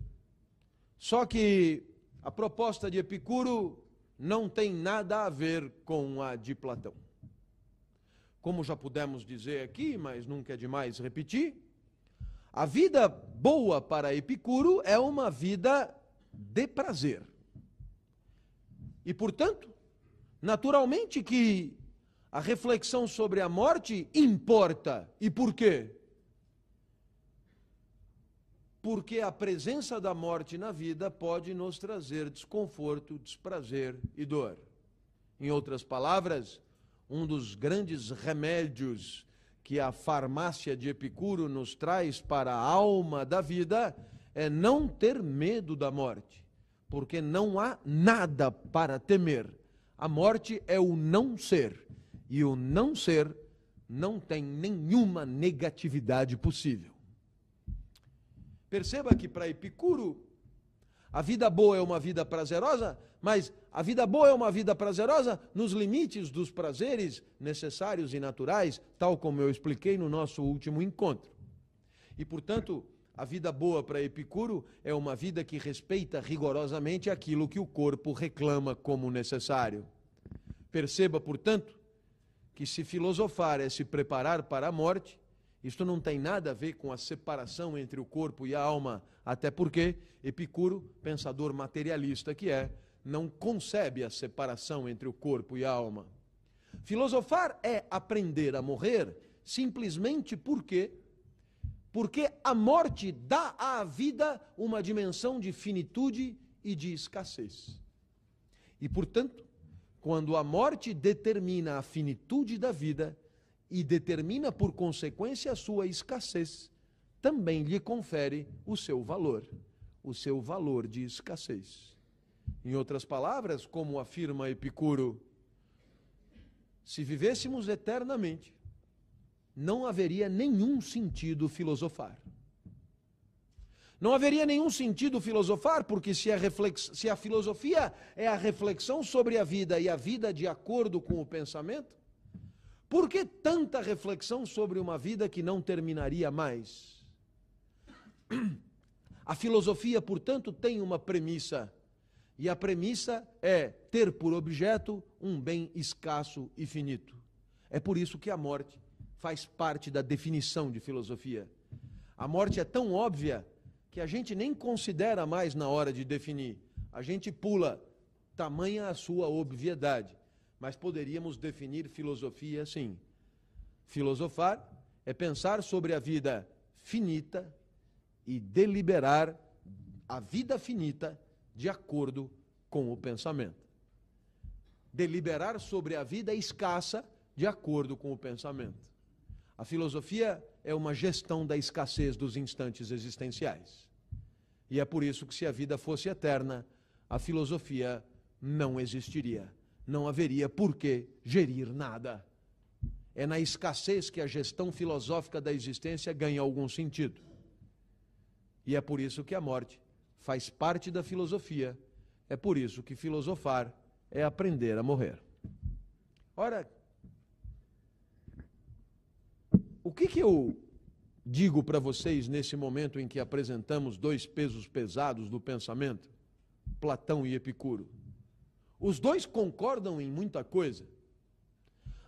só que a proposta de Epicuro não tem nada a ver com a de Platão. Como já pudemos dizer aqui, mas nunca é demais repetir, a vida boa para Epicuro é uma vida de prazer. E, portanto, naturalmente que a reflexão sobre a morte importa. E por quê? Porque a presença da morte na vida pode nos trazer desconforto, desprazer e dor. Em outras palavras, um dos grandes remédios que a farmácia de Epicuro nos traz para a alma da vida é não ter medo da morte, porque não há nada para temer. A morte é o não ser, e o não ser não tem nenhuma negatividade possível. Perceba que para Epicuro, a vida boa é uma vida prazerosa, mas a vida boa é uma vida prazerosa nos limites dos prazeres necessários e naturais, tal como eu expliquei no nosso último encontro. E, portanto, a vida boa para Epicuro é uma vida que respeita rigorosamente aquilo que o corpo reclama como necessário. Perceba, portanto, que se filosofar é se preparar para a morte, isto não tem nada a ver com a separação entre o corpo e a alma, até porque Epicuro, pensador materialista que é, não concebe a separação entre o corpo e a alma. Filosofar é aprender a morrer simplesmente porque porque a morte dá à vida uma dimensão de finitude e de escassez. E, portanto, quando a morte determina a finitude da vida e determina, por consequência, a sua escassez, também lhe confere o seu valor, o seu valor de escassez. Em outras palavras, como afirma Epicuro, se vivêssemos eternamente, não haveria nenhum sentido filosofar. Não haveria nenhum sentido filosofar, porque se a, reflex... se a filosofia é a reflexão sobre a vida e a vida de acordo com o pensamento, por que tanta reflexão sobre uma vida que não terminaria mais? A filosofia, portanto, tem uma premissa, e a premissa é ter por objeto um bem escasso e finito. É por isso que a morte faz parte da definição de filosofia. A morte é tão óbvia que a gente nem considera mais na hora de definir. A gente pula, tamanha a sua obviedade. Mas poderíamos definir filosofia assim. Filosofar é pensar sobre a vida finita e deliberar a vida finita de acordo com o pensamento. Deliberar sobre a vida escassa de acordo com o pensamento. A filosofia é uma gestão da escassez dos instantes existenciais. E é por isso que, se a vida fosse eterna, a filosofia não existiria. Não haveria por que gerir nada. É na escassez que a gestão filosófica da existência ganha algum sentido. E é por isso que a morte faz parte da filosofia. É por isso que filosofar é aprender a morrer. Ora, o que, que eu digo para vocês nesse momento em que apresentamos dois pesos pesados do pensamento, Platão e Epicuro. Os dois concordam em muita coisa.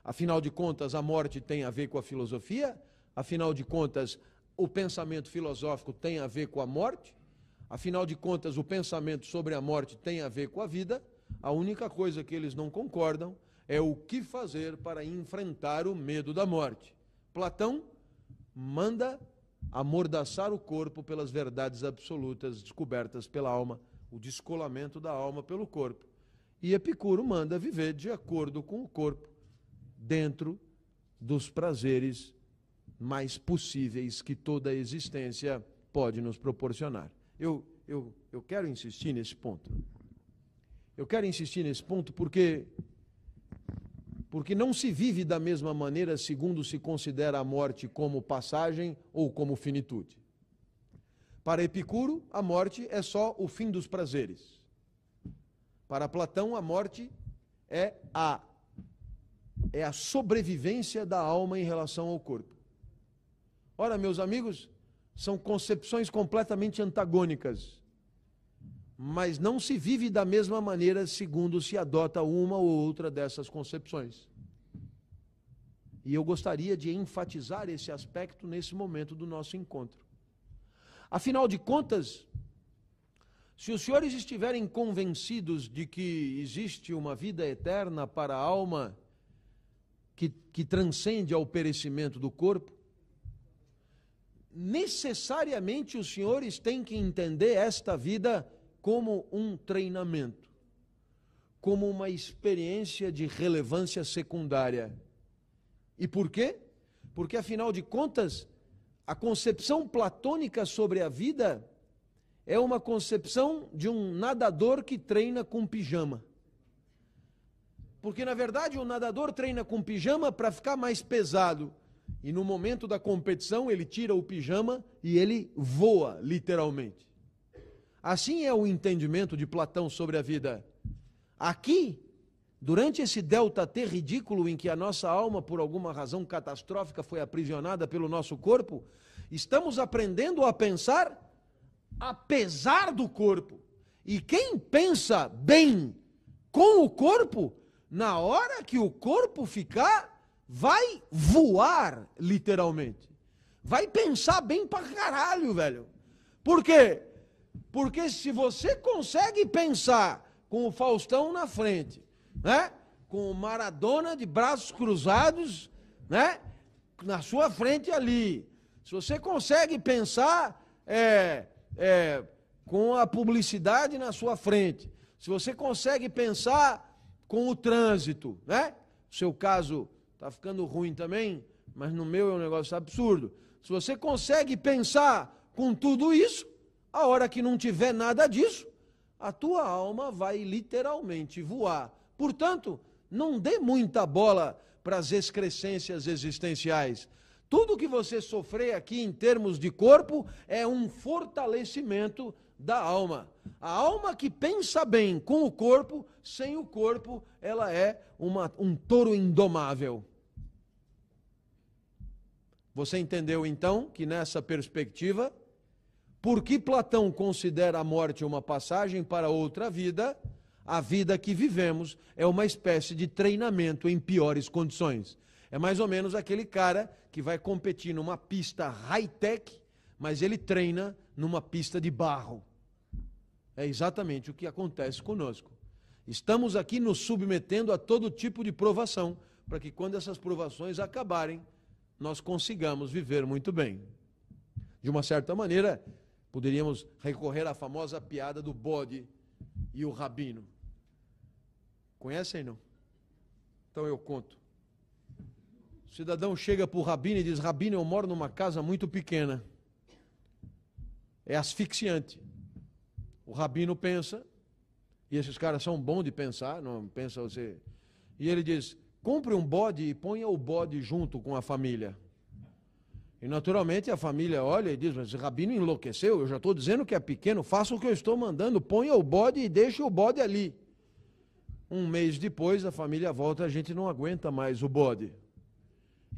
Afinal de contas, a morte tem a ver com a filosofia, afinal de contas, o pensamento filosófico tem a ver com a morte, afinal de contas, o pensamento sobre a morte tem a ver com a vida. A única coisa que eles não concordam é o que fazer para enfrentar o medo da morte. Platão manda amordaçar o corpo pelas verdades absolutas descobertas pela alma, o descolamento da alma pelo corpo. E Epicuro manda viver de acordo com o corpo, dentro dos prazeres mais possíveis que toda a existência pode nos proporcionar. Eu, eu, eu quero insistir nesse ponto. Eu quero insistir nesse ponto porque porque não se vive da mesma maneira segundo se considera a morte como passagem ou como finitude. Para Epicuro, a morte é só o fim dos prazeres. Para Platão, a morte é a é a sobrevivência da alma em relação ao corpo. Ora, meus amigos, são concepções completamente antagônicas mas não se vive da mesma maneira segundo se adota uma ou outra dessas concepções. E eu gostaria de enfatizar esse aspecto nesse momento do nosso encontro. Afinal de contas, se os senhores estiverem convencidos de que existe uma vida eterna para a alma que, que transcende ao perecimento do corpo, necessariamente os senhores têm que entender esta vida como um treinamento, como uma experiência de relevância secundária. E por quê? Porque, afinal de contas, a concepção platônica sobre a vida é uma concepção de um nadador que treina com pijama. Porque, na verdade, o nadador treina com pijama para ficar mais pesado. E no momento da competição, ele tira o pijama e ele voa, literalmente. Assim é o entendimento de Platão sobre a vida. Aqui, durante esse delta T ridículo em que a nossa alma, por alguma razão catastrófica, foi aprisionada pelo nosso corpo, estamos aprendendo a pensar apesar do corpo. E quem pensa bem com o corpo, na hora que o corpo ficar, vai voar, literalmente. Vai pensar bem pra caralho, velho. Por quê? Porque se você consegue pensar com o Faustão na frente, né? com o Maradona de braços cruzados, né? na sua frente ali, se você consegue pensar é, é, com a publicidade na sua frente, se você consegue pensar com o trânsito, né? O seu caso está ficando ruim também, mas no meu é um negócio absurdo. Se você consegue pensar com tudo isso, a hora que não tiver nada disso, a tua alma vai literalmente voar. Portanto, não dê muita bola para as excrescências existenciais. Tudo que você sofrer aqui em termos de corpo é um fortalecimento da alma. A alma que pensa bem com o corpo, sem o corpo, ela é uma, um touro indomável. Você entendeu então que nessa perspectiva, por que Platão considera a morte uma passagem para outra vida? A vida que vivemos é uma espécie de treinamento em piores condições. É mais ou menos aquele cara que vai competir numa pista high-tech, mas ele treina numa pista de barro. É exatamente o que acontece conosco. Estamos aqui nos submetendo a todo tipo de provação, para que quando essas provações acabarem, nós consigamos viver muito bem. De uma certa maneira, poderíamos recorrer à famosa piada do bode e o rabino. Conhecem não? Então eu conto. O cidadão chega para o rabino e diz: Rabino, eu moro numa casa muito pequena. É asfixiante. O rabino pensa, e esses caras são bons de pensar, não pensa você. E ele diz: compre um bode e ponha o bode junto com a família. E naturalmente a família olha e diz: Mas rabino enlouqueceu, eu já estou dizendo que é pequeno, faça o que eu estou mandando, ponha o bode e deixe o bode ali. Um mês depois a família volta, a gente não aguenta mais o bode.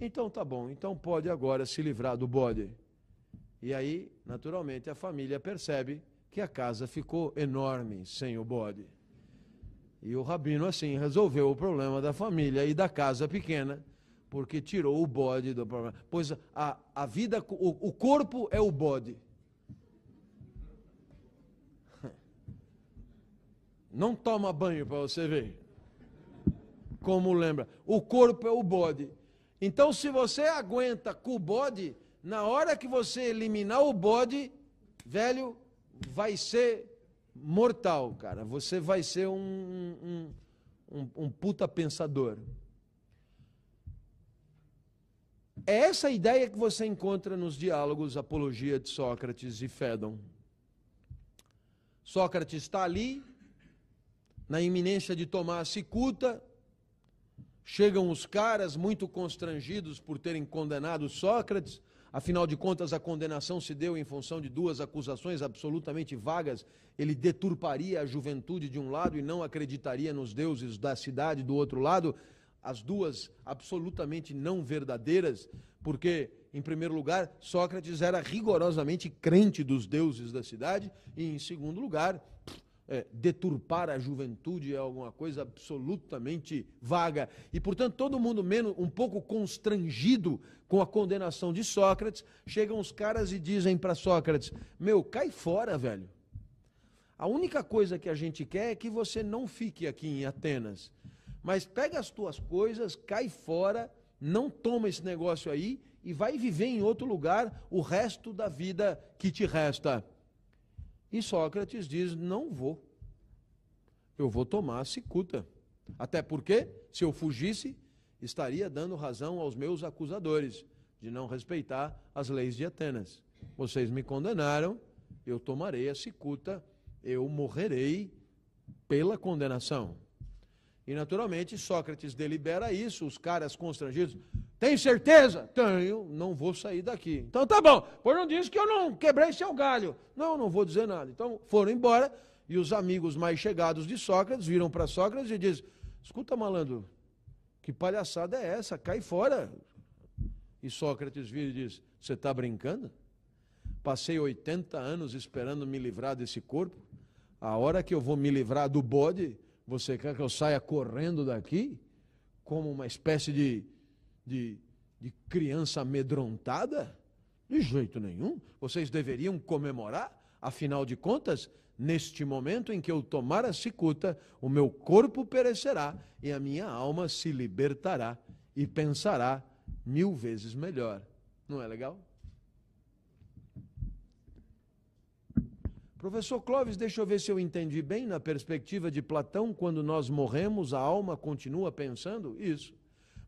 Então tá bom, então pode agora se livrar do bode. E aí, naturalmente, a família percebe que a casa ficou enorme sem o bode. E o rabino, assim, resolveu o problema da família e da casa pequena, porque tirou o bode do problema. Pois a, a vida, o, o corpo é o bode. Não toma banho para você ver. Como lembra? O corpo é o bode. Então, se você aguenta com o bode, na hora que você eliminar o bode, velho, vai ser mortal, cara. Você vai ser um, um, um, um puta pensador. É essa ideia que você encontra nos diálogos Apologia de Sócrates e Fédon. Sócrates está ali, na iminência de tomar a cicuta, Chegam os caras muito constrangidos por terem condenado Sócrates, afinal de contas a condenação se deu em função de duas acusações absolutamente vagas. Ele deturparia a juventude de um lado e não acreditaria nos deuses da cidade do outro lado, as duas absolutamente não verdadeiras, porque, em primeiro lugar, Sócrates era rigorosamente crente dos deuses da cidade, e, em segundo lugar, é, deturpar a juventude é alguma coisa absolutamente vaga. E, portanto, todo mundo menos um pouco constrangido com a condenação de Sócrates, chegam os caras e dizem para Sócrates: Meu, cai fora, velho. A única coisa que a gente quer é que você não fique aqui em Atenas. Mas pega as tuas coisas, cai fora, não toma esse negócio aí e vai viver em outro lugar o resto da vida que te resta. E Sócrates diz: Não vou. Eu vou tomar a cicuta. Até porque, se eu fugisse, estaria dando razão aos meus acusadores de não respeitar as leis de Atenas. Vocês me condenaram, eu tomarei a cicuta, eu morrerei pela condenação. E naturalmente Sócrates delibera isso, os caras constrangidos. Tem certeza? Tenho, não vou sair daqui. Então tá bom, pois não disse que eu não quebrei seu galho. Não, não vou dizer nada. Então foram embora e os amigos mais chegados de Sócrates viram para Sócrates e dizem: Escuta, malandro, que palhaçada é essa? Cai fora. E Sócrates vira e diz: Você está brincando? Passei 80 anos esperando me livrar desse corpo. A hora que eu vou me livrar do bode, você quer que eu saia correndo daqui? Como uma espécie de de, de criança amedrontada? De jeito nenhum. Vocês deveriam comemorar, afinal de contas, neste momento em que eu tomar a cicuta, o meu corpo perecerá e a minha alma se libertará e pensará mil vezes melhor. Não é legal? Professor Clóvis, deixa eu ver se eu entendi bem na perspectiva de Platão, quando nós morremos, a alma continua pensando? Isso.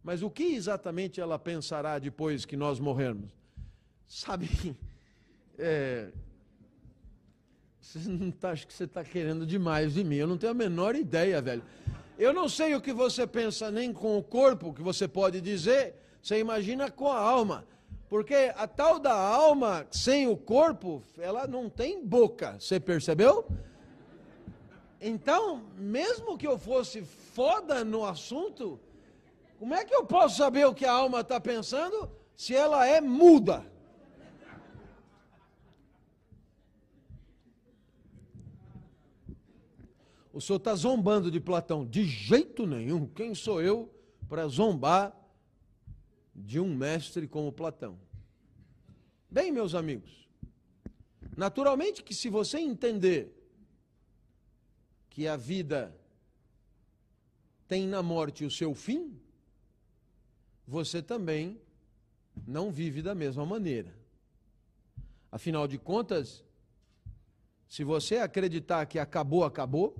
Mas o que exatamente ela pensará depois que nós morrermos? Sabe, é, você não tá, acho que você está querendo demais de mim. Eu não tenho a menor ideia, velho. Eu não sei o que você pensa nem com o corpo, que você pode dizer. Você imagina com a alma. Porque a tal da alma sem o corpo, ela não tem boca. Você percebeu? Então, mesmo que eu fosse foda no assunto, como é que eu posso saber o que a alma está pensando se ela é muda? O senhor está zombando de Platão. De jeito nenhum. Quem sou eu para zombar de um mestre como Platão? Bem, meus amigos, naturalmente que se você entender que a vida tem na morte o seu fim, você também não vive da mesma maneira. Afinal de contas, se você acreditar que acabou, acabou,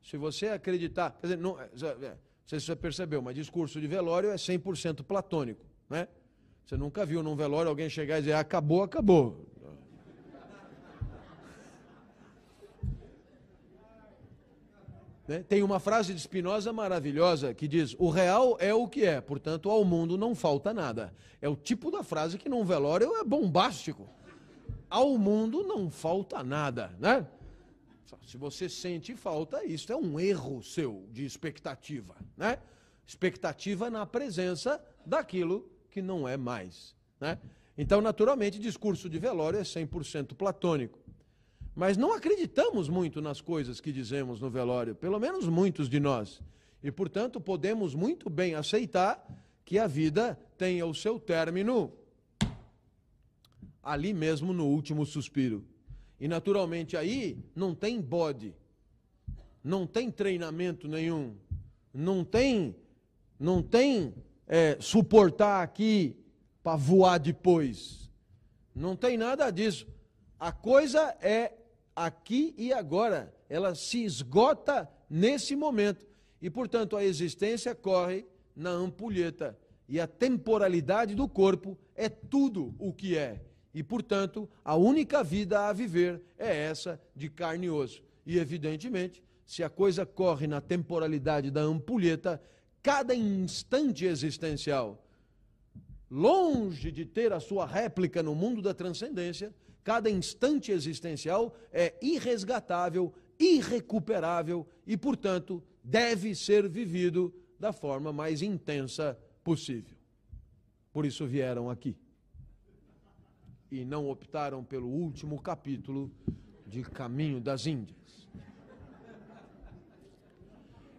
se você acreditar, quer dizer, não, é, é, você percebeu, mas discurso de velório é 100% platônico, né? Você nunca viu num velório alguém chegar e dizer acabou, acabou. Tem uma frase de Spinoza maravilhosa que diz: O real é o que é, portanto, ao mundo não falta nada. É o tipo da frase que num velório é bombástico. Ao mundo não falta nada, né? Se você sente falta, isso é um erro seu de expectativa, né? Expectativa na presença daquilo que não é mais, né? Então, naturalmente, discurso de velório é 100% platônico. Mas não acreditamos muito nas coisas que dizemos no velório, pelo menos muitos de nós. E, portanto, podemos muito bem aceitar que a vida tenha o seu término ali mesmo no último suspiro. E naturalmente aí não tem bode, não tem treinamento nenhum, não tem, não tem é, suportar aqui para voar depois. Não tem nada disso. A coisa é aqui e agora. Ela se esgota nesse momento. E, portanto, a existência corre na ampulheta. E a temporalidade do corpo é tudo o que é. E, portanto, a única vida a viver é essa de carne e osso. E, evidentemente, se a coisa corre na temporalidade da ampulheta, cada instante existencial, longe de ter a sua réplica no mundo da transcendência, cada instante existencial é irresgatável, irrecuperável e, portanto, deve ser vivido da forma mais intensa possível. Por isso vieram aqui e não optaram pelo último capítulo de Caminho das Índias.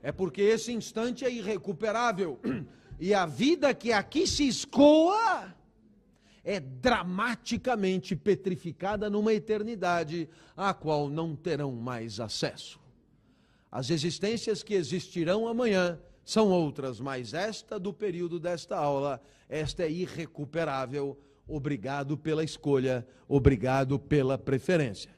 É porque esse instante é irrecuperável e a vida que aqui se escoa é dramaticamente petrificada numa eternidade à qual não terão mais acesso. As existências que existirão amanhã são outras, mas esta do período desta aula, esta é irrecuperável obrigado pela escolha, obrigado pela preferência.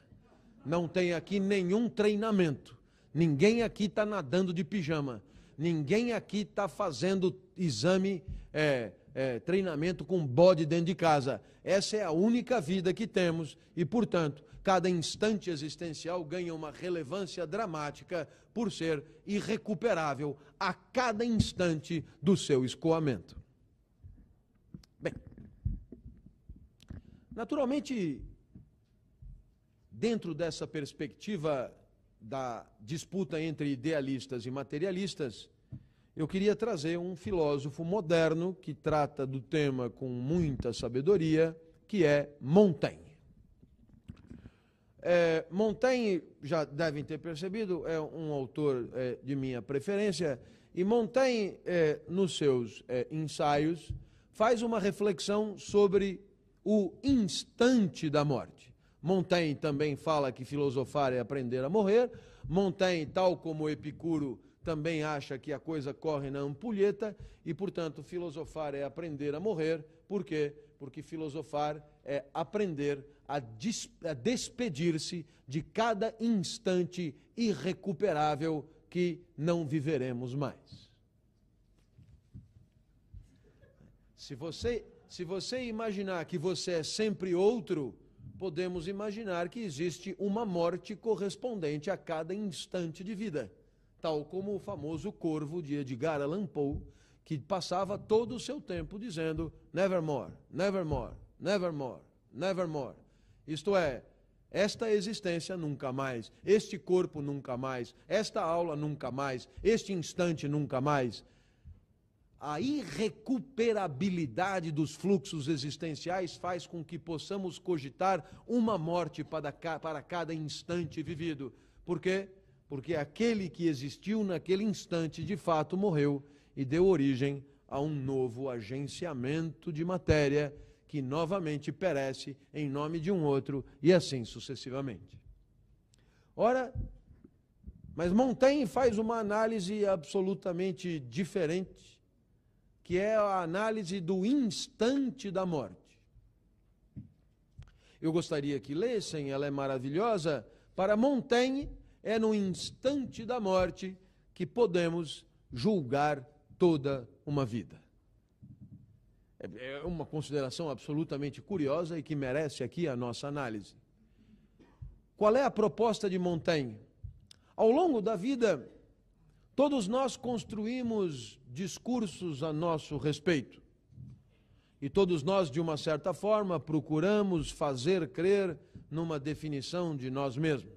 Não tem aqui nenhum treinamento. Ninguém aqui está nadando de pijama. Ninguém aqui está fazendo exame, é, é, treinamento com bode dentro de casa. Essa é a única vida que temos e, portanto, cada instante existencial ganha uma relevância dramática por ser irrecuperável a cada instante do seu escoamento. Bem. Naturalmente, dentro dessa perspectiva da disputa entre idealistas e materialistas, eu queria trazer um filósofo moderno que trata do tema com muita sabedoria, que é Montaigne. É, Montaigne, já devem ter percebido, é um autor é, de minha preferência, e Montaigne, é, nos seus é, ensaios, faz uma reflexão sobre o instante da morte. Montaigne também fala que filosofar é aprender a morrer. Montaigne, tal como Epicuro, também acha que a coisa corre na ampulheta e, portanto, filosofar é aprender a morrer. Por quê? Porque filosofar é aprender a, a despedir-se de cada instante irrecuperável que não viveremos mais. Se você, se você imaginar que você é sempre outro, podemos imaginar que existe uma morte correspondente a cada instante de vida, tal como o famoso corvo de Edgar Allan Poe, que passava todo o seu tempo dizendo nevermore, nevermore, nevermore, nevermore. Isto é, esta existência nunca mais, este corpo nunca mais, esta aula nunca mais, este instante nunca mais. A irrecuperabilidade dos fluxos existenciais faz com que possamos cogitar uma morte para, cada instante vivido. Por quê? Porque aquele que existiu naquele instante de fato morreu e deu origem a um novo agenciamento de matéria que novamente perece em nome de um outro e assim sucessivamente. Ora, mas Montaigne faz uma análise absolutamente diferente, que é a análise do instante da morte. Eu gostaria que lessem, ela é maravilhosa. Para Montaigne, é no instante da morte que podemos julgar toda uma vida. É, é uma consideração absolutamente curiosa e que merece aqui a nossa análise. Qual é a proposta de Montaigne? Ao longo da vida, todos nós construímos discursos a nosso respeito. E todos nós, de uma certa forma, procuramos fazer crer numa definição de nós mesmos.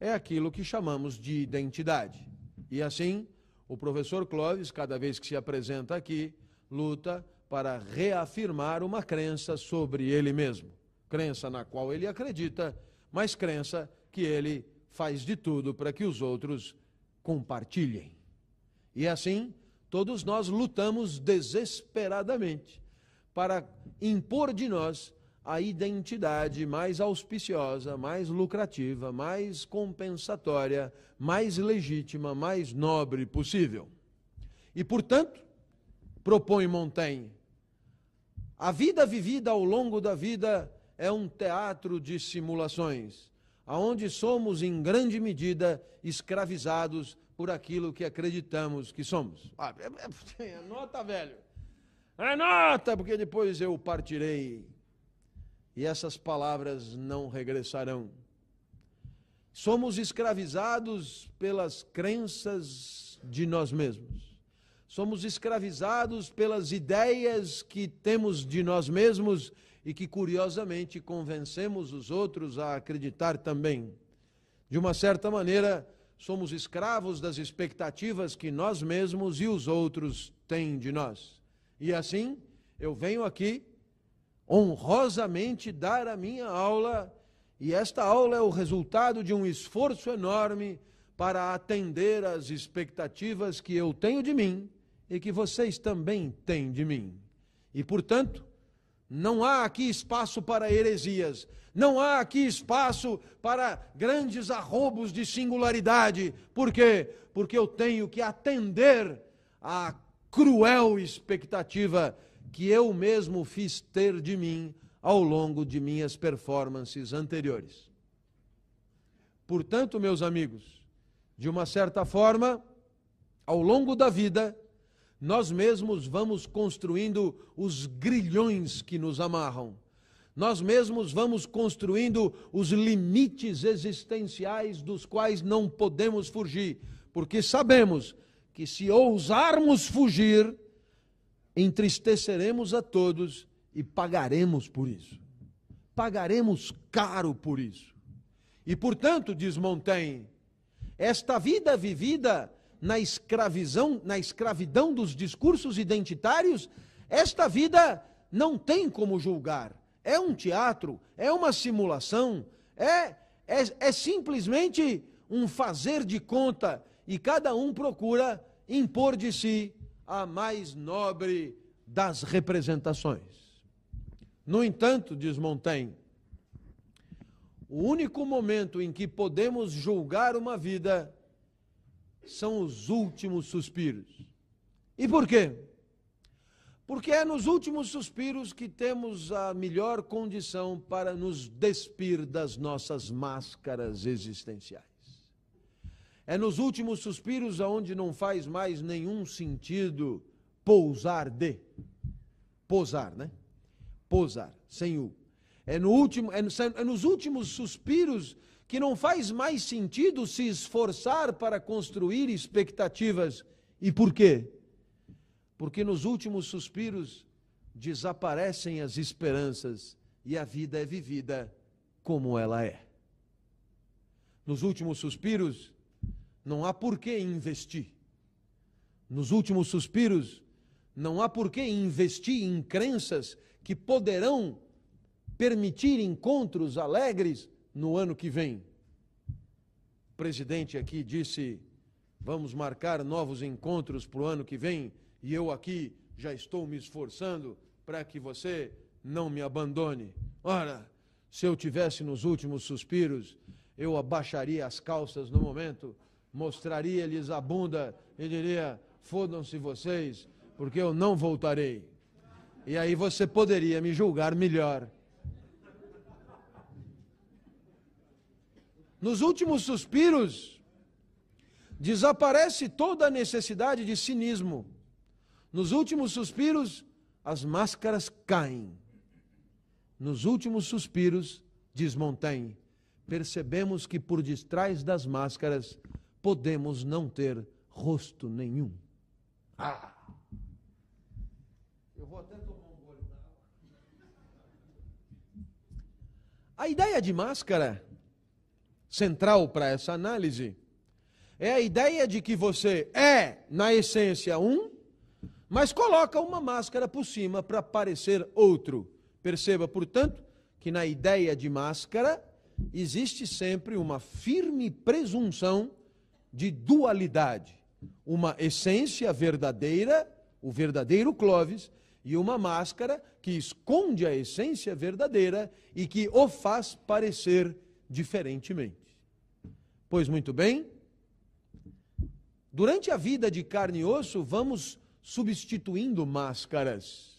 É aquilo que chamamos de identidade. E assim, o professor Clóvis, cada vez que se apresenta aqui, luta para reafirmar uma crença sobre ele mesmo. Crença na qual ele acredita, mas crença que ele faz de tudo para que os outros compartilhem. E assim, todos nós lutamos desesperadamente para impor de nós a identidade mais auspiciosa, mais lucrativa, mais compensatória, mais legítima, mais nobre possível. E, portanto, propõe Montaigne, a vida vivida ao longo da vida é um teatro de simulações, aonde somos em grande medida escravizados por aquilo que acreditamos que somos. Ah, é, é, anota, velho. Anota, porque depois eu partirei e essas palavras não regressarão. Somos escravizados pelas crenças de nós mesmos somos escravizados pelas ideias que temos de nós mesmos e que, curiosamente, convencemos os outros a acreditar também. De uma certa maneira, somos escravos das expectativas que nós mesmos e os outros têm de nós. E assim, eu venho aqui honrosamente dar a minha aula, e esta aula é o resultado de um esforço enorme para atender às expectativas que eu tenho de mim e que vocês também têm de mim. E, portanto, não há aqui espaço para heresias, não há aqui espaço para grandes arrobos de singularidade. Por quê? Porque eu tenho que atender à cruel expectativa que eu mesmo fiz ter de mim ao longo de minhas performances anteriores. Portanto, meus amigos, de uma certa forma, ao longo da vida, nós mesmos vamos construindo os grilhões que nos amarram. Nós mesmos vamos construindo os limites existenciais dos quais não podemos fugir, porque sabemos que se ousarmos fugir, entristeceremos a todos e pagaremos por isso. Pagaremos caro por isso. E portanto, diz Montaigne, esta vida vivida na escravidão, na escravidão dos discursos identitários, esta vida não tem como julgar. É um teatro, é uma simulação, é, é, é simplesmente um fazer de conta e cada um procura impor de si a mais nobre das representações. No entanto, diz Montaigne, o único momento em que podemos julgar uma vida são os últimos suspiros. E por quê? Porque é nos últimos suspiros que temos a melhor condição para nos despir das nossas máscaras existenciais. É nos últimos suspiros aonde não faz mais nenhum sentido pousar de. Pousar, né? Pousar, sem o. É, no último, é, no, é nos últimos suspiros que não faz mais sentido se esforçar para construir expectativas. E por quê? Porque nos últimos suspiros desaparecem as esperanças e a vida é vivida como ela é. Nos últimos suspiros, não há por que investir. Nos últimos suspiros, não há por que investir em crenças que poderão permitir encontros alegres no ano que vem. O presidente aqui disse: vamos marcar novos encontros para o ano que vem e eu aqui já estou me esforçando para que você não me abandone. Ora, se eu tivesse nos últimos suspiros, eu abaixaria as calças no momento, mostraria-lhes a bunda e diria: fodam-se vocês, porque eu não voltarei. E aí você poderia me julgar melhor. Nos últimos suspiros, desaparece toda a necessidade de cinismo. Nos últimos suspiros, as máscaras caem. Nos últimos suspiros, diz Montaigne, percebemos que por detrás das máscaras podemos não ter rosto nenhum. Ah! Eu vou até tomar um gole d'água. A ideia de máscara, central para essa análise, é a ideia de que você é, na essência, um mas coloca uma máscara por cima para parecer outro. Perceba, portanto, que na ideia de máscara existe sempre uma firme presunção de dualidade. Uma essência verdadeira, o verdadeiro Clóvis, e uma máscara que esconde a essência verdadeira e que o faz parecer diferentemente. Pois muito bem, durante a vida de carne e osso, vamos substituindo máscaras.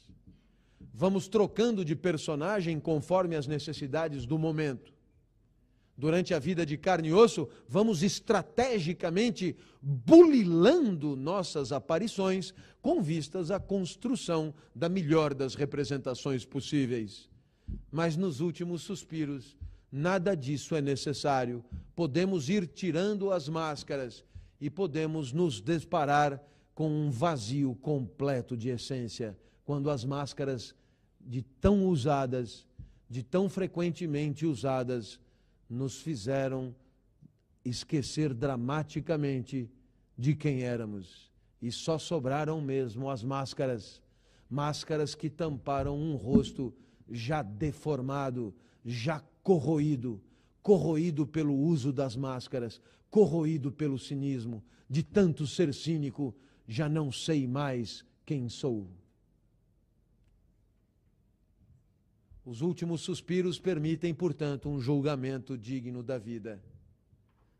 Vamos trocando de personagem conforme as necessidades do momento. Durante a vida de carne e osso, vamos estrategicamente bulilando nossas aparições com vistas à construção da melhor das representações possíveis. Mas nos últimos suspiros, nada disso é necessário. Podemos ir tirando as máscaras e podemos nos deparar com um vazio completo de essência, quando as máscaras de tão usadas, de tão frequentemente usadas, nos fizeram esquecer dramaticamente de quem éramos. E só sobraram mesmo as máscaras, máscaras que tamparam um rosto já deformado, já corroído, corroído pelo uso das máscaras, corroído pelo cinismo, de tanto ser cínico, já não sei mais quem sou. Os últimos suspiros permitem, portanto, um julgamento digno da vida.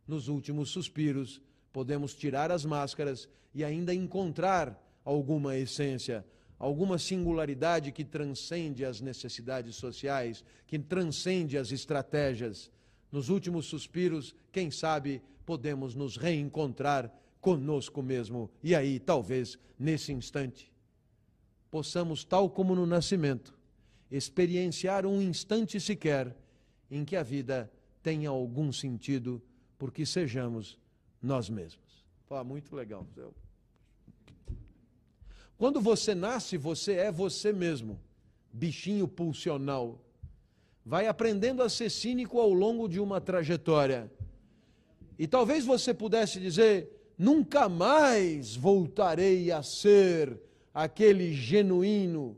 Nos últimos suspiros, podemos tirar as máscaras e ainda encontrar alguma essência, alguma singularidade que transcende as necessidades sociais, que transcende as estratégias. Nos últimos suspiros, quem sabe, podemos nos reencontrar conosco mesmo. E aí, talvez, nesse instante, possamos, tal como no nascimento, experienciar um instante sequer em que a vida tenha algum sentido, porque sejamos nós mesmos. Pô, muito legal. Quando você nasce, você é você mesmo, bichinho pulsional. Vai aprendendo a ser cínico ao longo de uma trajetória. E talvez você pudesse dizer: nunca mais voltarei a ser aquele genuíno.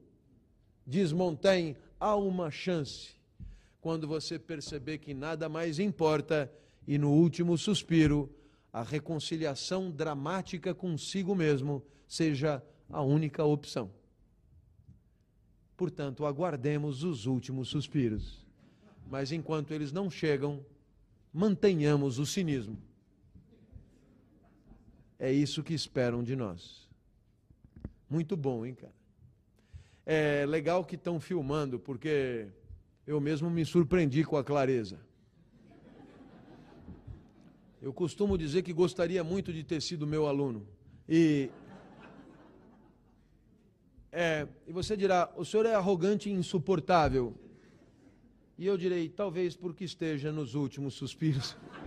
Diz Montaigne, há uma chance. Quando você perceber que nada mais importa e no último suspiro, a reconciliação dramática consigo mesmo seja a única opção. Portanto, aguardemos os últimos suspiros. Mas enquanto eles não chegam, mantenhamos o cinismo. É isso que esperam de nós. Muito bom, hein, cara? É legal que estão filmando, porque eu mesmo me surpreendi com a clareza. Eu costumo dizer que gostaria muito de ter sido meu aluno. E, é, e você dirá, o senhor é arrogante e insuportável. E eu direi, talvez porque esteja nos últimos suspiros.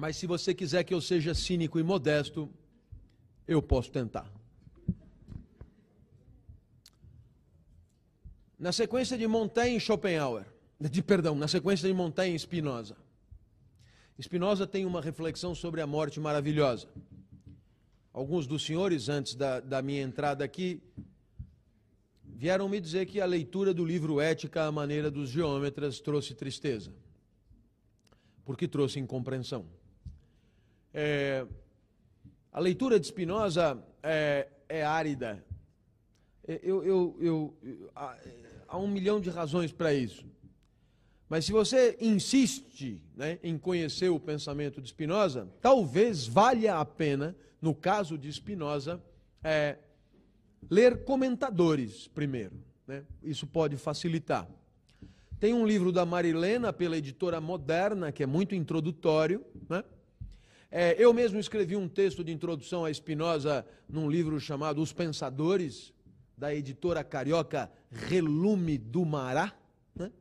Mas se você quiser que eu seja cínico e modesto, eu posso tentar. Na sequência de Montaigne e Schopenhauer, de perdão, na sequência de Montaigne e Spinoza. Spinoza tem uma reflexão sobre a morte maravilhosa. Alguns dos senhores, antes da, da minha entrada aqui, vieram me dizer que a leitura do livro Ética à maneira dos geômetras trouxe tristeza, porque trouxe incompreensão. É, a leitura de Spinoza é, é árida. É, eu, eu, eu, há, há um milhão de razões para isso. Mas se você insiste né, em conhecer o pensamento de Spinoza, talvez valha a pena, no caso de Spinoza, é, ler comentadores primeiro. Né? Isso pode facilitar. Tem um livro da Marilena, pela editora Moderna, que é muito introdutório, né? É, eu mesmo escrevi um texto de introdução a Spinoza num livro chamado Os Pensadores, da editora carioca Relume do Mará. Né?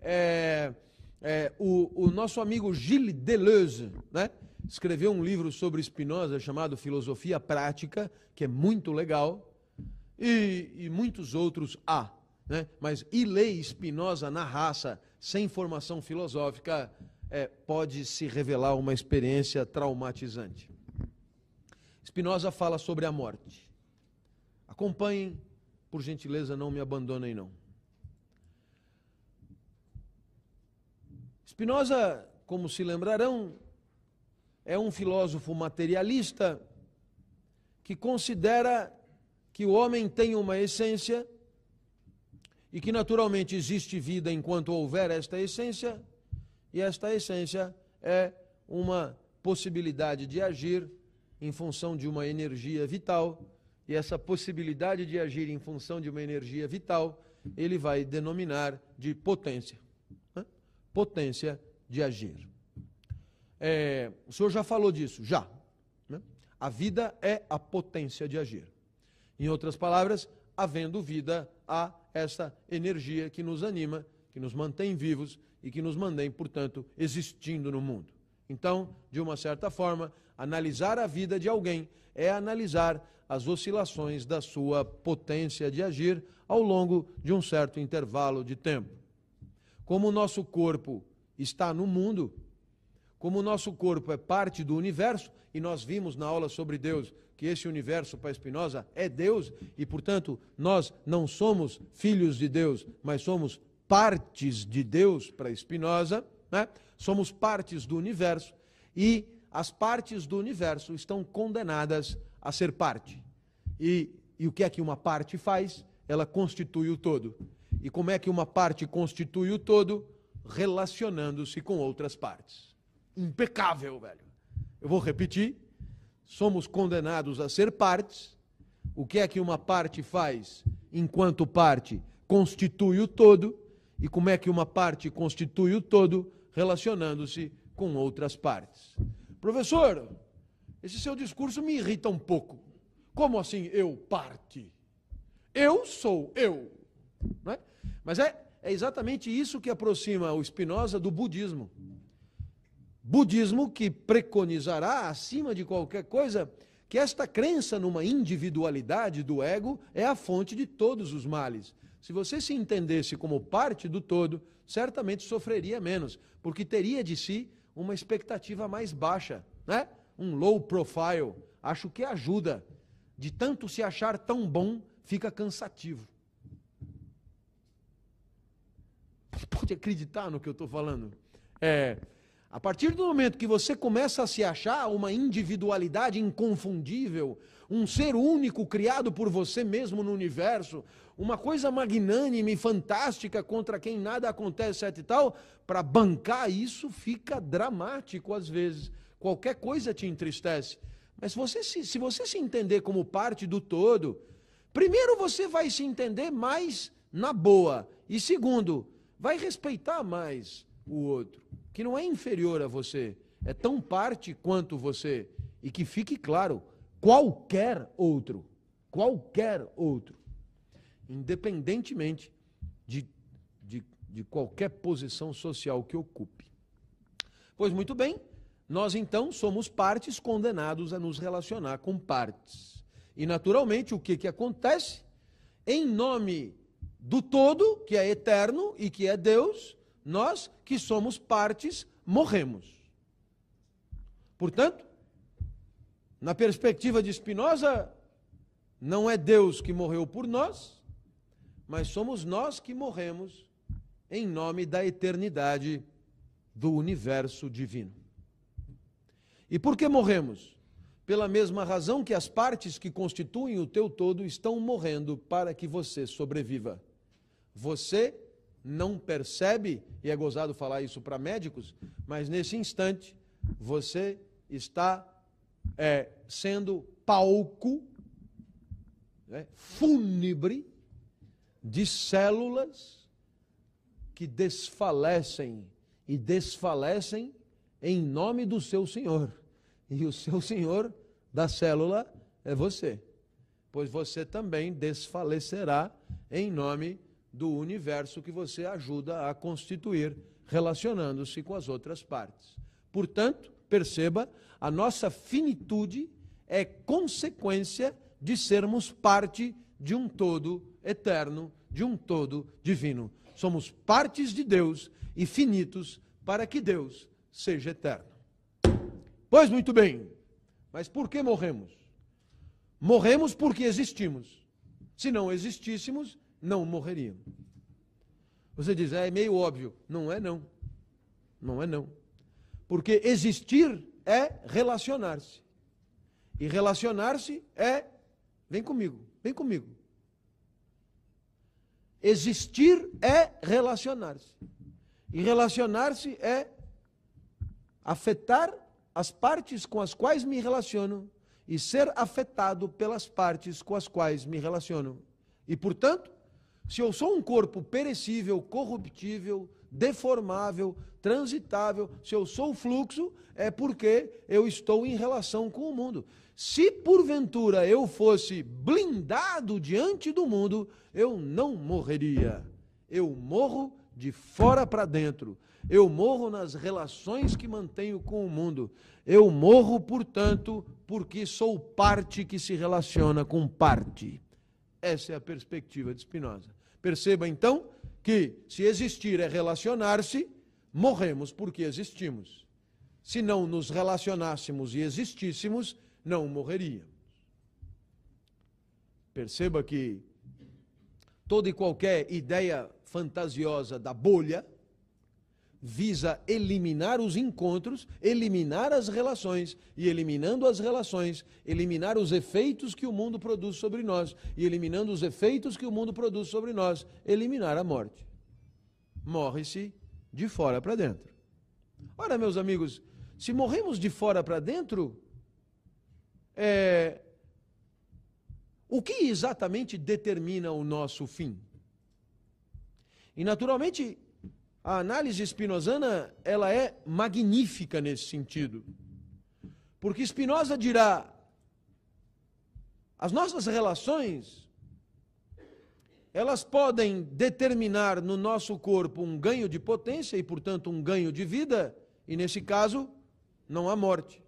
É, é, o, o, nosso amigo Gilles Deleuze né? escreveu um livro sobre Spinoza chamado Filosofia Prática, que é muito legal, e, e muitos outros há. Né? Mas e ler Spinoza na raça, sem formação filosófica, é, pode se revelar uma experiência traumatizante. Spinoza fala sobre a morte. Acompanhem, por gentileza, não me abandonem não. Spinoza, como se lembrarão, é um filósofo materialista que considera que o homem tem uma essência e que naturalmente existe vida enquanto houver esta essência e esta essência é uma possibilidade de agir em função de uma energia vital, e essa possibilidade de agir em função de uma energia vital, ele vai denominar de potência. Né? Potência de agir. É, o senhor já falou disso, já. Né? A vida é a potência de agir. Em outras palavras, havendo vida, há essa energia que nos anima, que nos mantém vivos e que nos mantém, portanto, existindo no mundo. Então, de uma certa forma, analisar a vida de alguém é analisar as oscilações da sua potência de agir ao longo de um certo intervalo de tempo. Como o nosso corpo está no mundo, como o nosso corpo é parte do universo, e nós vimos na aula sobre Deus que esse universo para Spinoza é Deus, e portanto nós não somos filhos de Deus, mas somos partes de Deus para Spinoza, né? somos partes do universo e as partes do universo estão condenadas a ser parte. E, e o que é que uma parte faz? Ela constitui o todo. E como é que uma parte constitui o todo? Relacionando-se com outras partes. Impecável, velho. Eu vou repetir. Somos condenados a ser partes. O que é que uma parte faz enquanto parte constitui o todo? E como é que uma parte constitui o todo, relacionando-se com outras partes. Professor, esse seu discurso me irrita um pouco. Como assim eu parte? Eu sou eu. É? Mas é, é exatamente isso que aproxima o Spinoza do budismo. Budismo que preconizará, acima de qualquer coisa, que esta crença numa individualidade do ego é a fonte de todos os males. Se você se entendesse como parte do todo, certamente sofreria menos, porque teria de si uma expectativa mais baixa, né? Um low profile. Acho que ajuda. De tanto se achar tão bom, fica cansativo. Pode acreditar no que eu estou falando? É, a partir do momento que você começa a se achar uma individualidade inconfundível, um ser único criado por você mesmo no universo, uma coisa magnânime, fantástica, contra quem nada acontece, etc e tal, para bancar isso fica dramático às vezes, qualquer coisa te entristece. Mas você se, se você se entender como parte do todo, primeiro você vai se entender mais na boa. E segundo, vai respeitar mais o outro, que não é inferior a você, é tão parte quanto você. E que fique claro, qualquer outro, qualquer outro, independentemente de, de, de qualquer posição social que ocupe. Pois muito bem, nós então somos partes condenados a nos relacionar com partes. E naturalmente, o que, que acontece? Em nome do todo, que é eterno e que é Deus, nós que somos partes morremos. Portanto, na perspectiva de Spinoza, não é Deus que morreu por nós, mas somos nós que morremos em nome da eternidade do universo divino. E por que morremos? Pela mesma razão que as partes que constituem o teu todo estão morrendo para que você sobreviva. Você não percebe, e é gozado falar isso para médicos, mas nesse instante você está é, sendo palco né, fúnebre de células que desfalecem e desfalecem em nome do seu Senhor. E o seu senhor da célula é você, pois você também desfalecerá em nome do universo que você ajuda a constituir, relacionando-se com as outras partes. Portanto, perceba, a nossa finitude é consequência de sermos parte de um todo eterno, de um todo divino. Somos partes de Deus e finitos para que Deus seja eterno. Pois muito bem, mas por que morremos? Morremos porque existimos. Se não existíssemos, não morreríamos. Você diz, é meio óbvio. Não é não. Não é não. Porque existir é relacionar-se. E relacionar-se é, vem comigo, vem comigo. Existir é relacionar-se. E relacionar-se é afetar as partes com as quais me relaciono e ser afetado pelas partes com as quais me relaciono. E, portanto, se eu sou um corpo perecível, corruptível, deformável, transitável, se eu sou fluxo, é porque eu estou em relação com o mundo. Se porventura eu fosse blindado diante do mundo, eu não morreria. Eu morro de fora para dentro. Eu morro nas relações que mantenho com o mundo. Eu morro, portanto, porque sou parte que se relaciona com parte. Essa é a perspectiva de Spinoza. Perceba então que se existir é relacionar-se, morremos porque existimos. Se não nos relacionássemos e existíssemos, não morreríamos. Perceba que toda e qualquer ideia fantasiosa da bolha visa eliminar os encontros, eliminar as relações, e eliminando as relações, eliminar os efeitos que o mundo produz sobre nós, e eliminando os efeitos que o mundo produz sobre nós, eliminar a morte. Morre-se de fora para dentro. Ora, meus amigos, se morremos de fora para dentro, é... o que exatamente determina o nosso fim? E naturalmente, a análise spinozana, ela é magnífica nesse sentido. Porque Spinoza dirá: as nossas relações elas podem determinar no nosso corpo um ganho de potência e, portanto, um ganho de vida, e nesse caso, não há morte.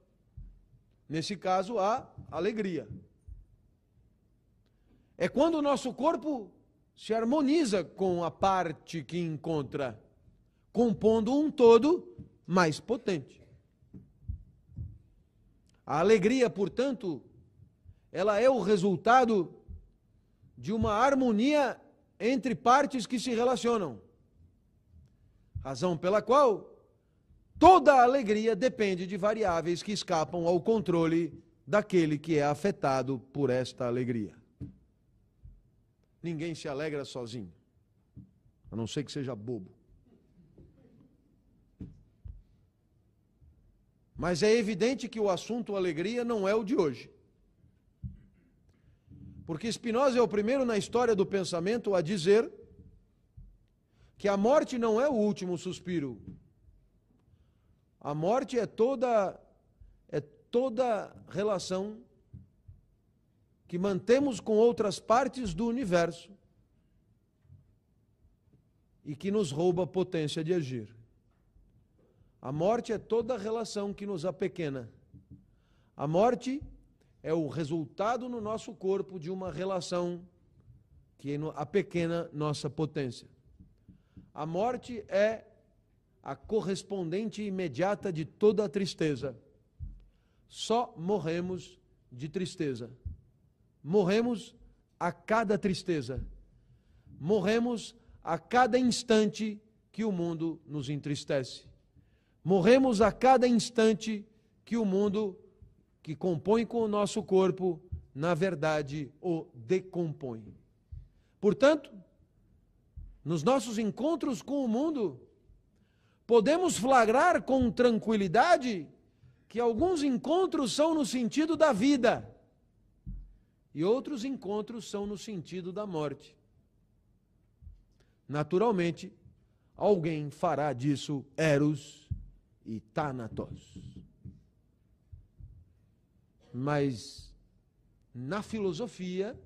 Nesse caso, há alegria. É quando o nosso corpo se harmoniza com a parte que encontra compondo um todo mais potente. A alegria, portanto, ela é o resultado de uma harmonia entre partes que se relacionam. Razão pela qual toda alegria depende de variáveis que escapam ao controle daquele que é afetado por esta alegria. Ninguém se alegra sozinho, a não ser que seja bobo. Mas é evidente que o assunto alegria não é o de hoje. Porque Spinoza é o primeiro na história do pensamento a dizer que a morte não é o último suspiro. A morte é toda é toda relação que mantemos com outras partes do universo e que nos rouba potência de agir. A morte é toda relação que nos apequena. A morte é o resultado no nosso corpo de uma relação que apequena nossa potência. A morte é a correspondente imediata de toda a tristeza. Só morremos de tristeza. Morremos a cada tristeza. Morremos a cada instante que o mundo nos entristece. Morremos a cada instante que o mundo que compõe com o nosso corpo, na verdade, o decompõe. Portanto, nos nossos encontros com o mundo, podemos flagrar com tranquilidade que alguns encontros são no sentido da vida e outros encontros são no sentido da morte. Naturalmente, alguém fará disso Eros e Thanatos. Mas na filosofia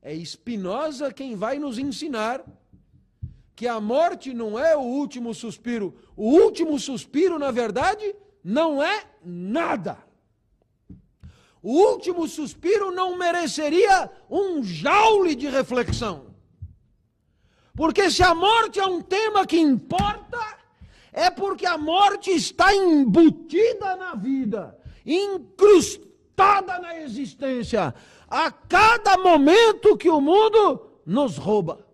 é Spinoza quem vai nos ensinar que a morte não é o último suspiro. O último suspiro, na verdade, não é nada. O último suspiro não mereceria um jaule de reflexão. Porque se a morte é um tema que importa, é porque a morte está embutida na vida, incrustada na existência a cada momento que o mundo nos rouba,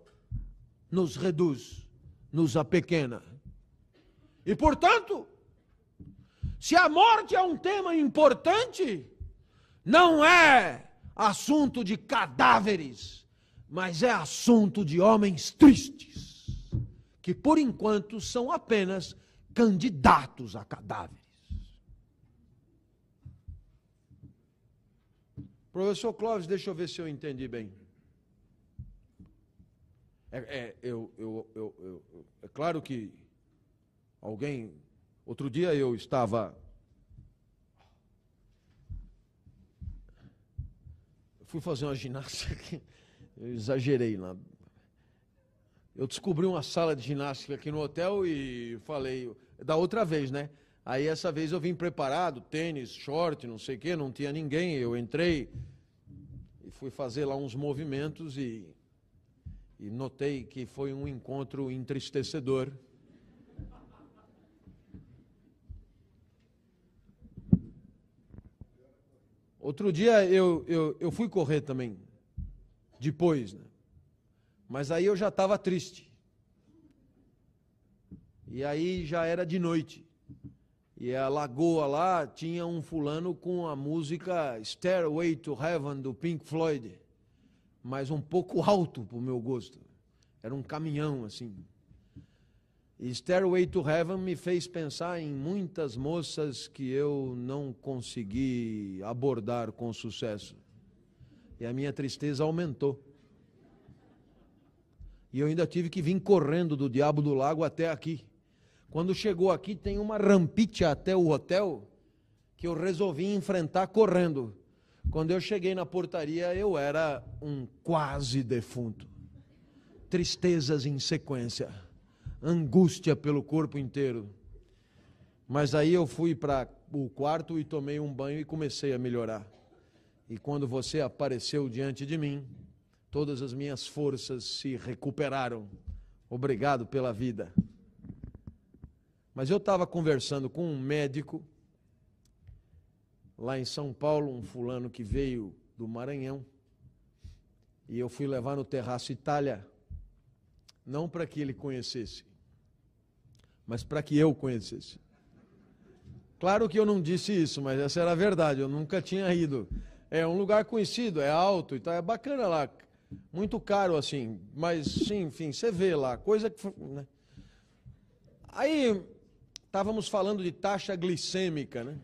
nos reduz, nos apequena. E portanto, se a morte é um tema importante, não é assunto de cadáveres, mas é assunto de homens tristes, que por enquanto são apenas candidatos a cadáveres. Professor Clóvis, deixa eu ver se eu entendi bem. É, é, eu, eu, eu, é claro que alguém. Outro dia eu estava. fui fazer uma ginástica. Eu exagerei lá. Eu descobri uma sala de ginástica aqui no hotel e falei. Da outra vez, né? Aí essa vez eu vim preparado, tênis, short, não sei o quê, não tinha ninguém. Eu entrei e fui fazer lá uns movimentos e, e notei que foi um encontro entristecedor. Outro dia eu, eu, eu fui correr também, depois, né? mas aí eu já estava triste. E aí já era de noite. E a lagoa lá tinha um fulano com a música Stairway to Heaven do Pink Floyd, mas um pouco alto para o meu gosto. Era um caminhão assim. E Stairway to Heaven me fez pensar em muitas moças que eu não consegui abordar com sucesso. E a minha tristeza aumentou. E eu ainda tive que vir correndo do Diabo do Lago até aqui. Quando chegou aqui, tem uma rampite até o hotel que eu resolvi enfrentar correndo. Quando eu cheguei na portaria, eu era um quase defunto. Tristezas em sequência, angústia pelo corpo inteiro. Mas aí eu fui para o quarto e tomei um banho e comecei a melhorar. E quando você apareceu diante de mim, todas as minhas forças se recuperaram. Obrigado pela vida. Mas eu estava conversando com um médico lá em São Paulo, um fulano que veio do Maranhão, e eu fui levar no Terraço Itália, não para que ele conhecesse, mas para que eu conhecesse. Claro que eu não disse isso, mas essa era a verdade, eu nunca tinha ido. É um lugar conhecido, é alto e tal, é bacana lá, muito caro assim, mas sim, enfim, você vê lá, coisa que. Né? Aí estávamos falando de taxa glicêmica, né?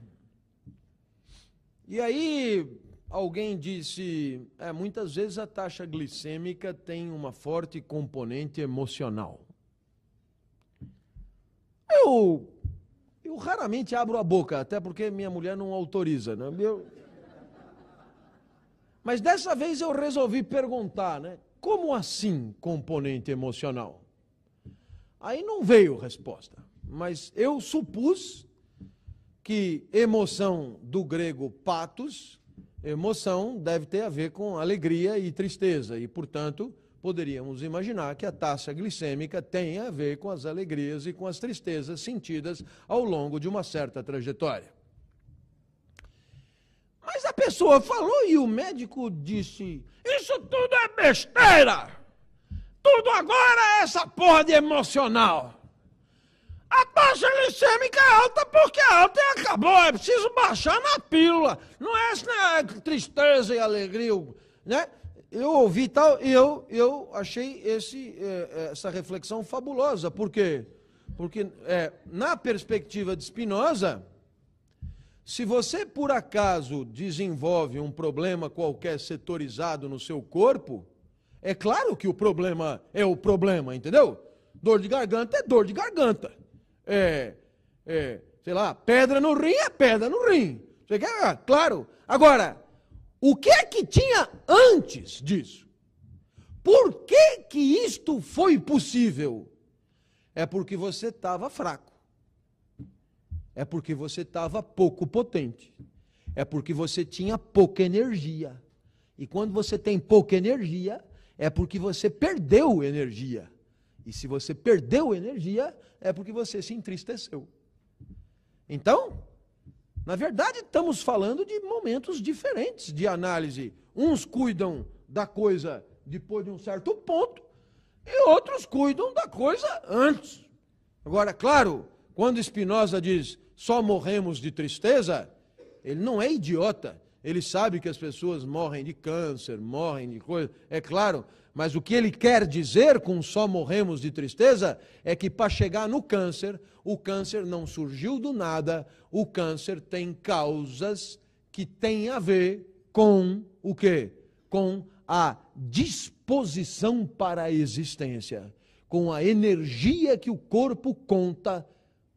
E aí alguém disse, é, muitas vezes a taxa glicêmica tem uma forte componente emocional. Eu, eu raramente abro a boca, até porque minha mulher não autoriza, né? Eu, mas dessa vez eu resolvi perguntar, né? Como assim componente emocional? Aí não veio resposta, mas eu supus que emoção do grego patos, emoção deve ter a ver com alegria e tristeza, e portanto poderíamos imaginar que a taxa glicêmica tem a ver com as alegrias e com as tristezas sentidas ao longo de uma certa trajetória. Mas a pessoa falou e o médico disse: Isso tudo é besteira! Tudo agora é essa porra de emocional. A taxa glicêmica é alta porque é alta e acabou. É preciso baixar na pílula. Não é essa né, tristeza e alegria, né? Eu ouvi tal e eu, eu achei esse, eh, essa reflexão fabulosa. Por quê? Porque, é, na perspectiva de Spinoza, se você por acaso desenvolve um problema qualquer setorizado no seu corpo, é claro que o problema é o problema, entendeu? Dor de garganta é dor de garganta. É, é sei lá, pedra no rim é pedra no rim. Você quer? Ah, claro. Agora, o que é que tinha antes disso? Por que que isto foi possível? É porque você estava fraco é porque você estava pouco potente. É porque você tinha pouca energia. E quando você tem pouca energia, é porque você perdeu energia. E se você perdeu energia, é porque você se entristeceu. Então, na verdade, estamos falando de momentos diferentes de análise. Uns cuidam da coisa depois de um certo ponto, e outros cuidam da coisa antes. Agora, claro, quando Spinoza diz só morremos de tristeza, ele não é idiota. Ele sabe que as pessoas morrem de câncer, morrem de coisa, é claro, mas o que ele quer dizer com só morremos de tristeza é que para chegar no câncer, o câncer não surgiu do nada, o câncer tem causas que têm a ver com o quê? Com a disposição para a existência, com a energia que o corpo conta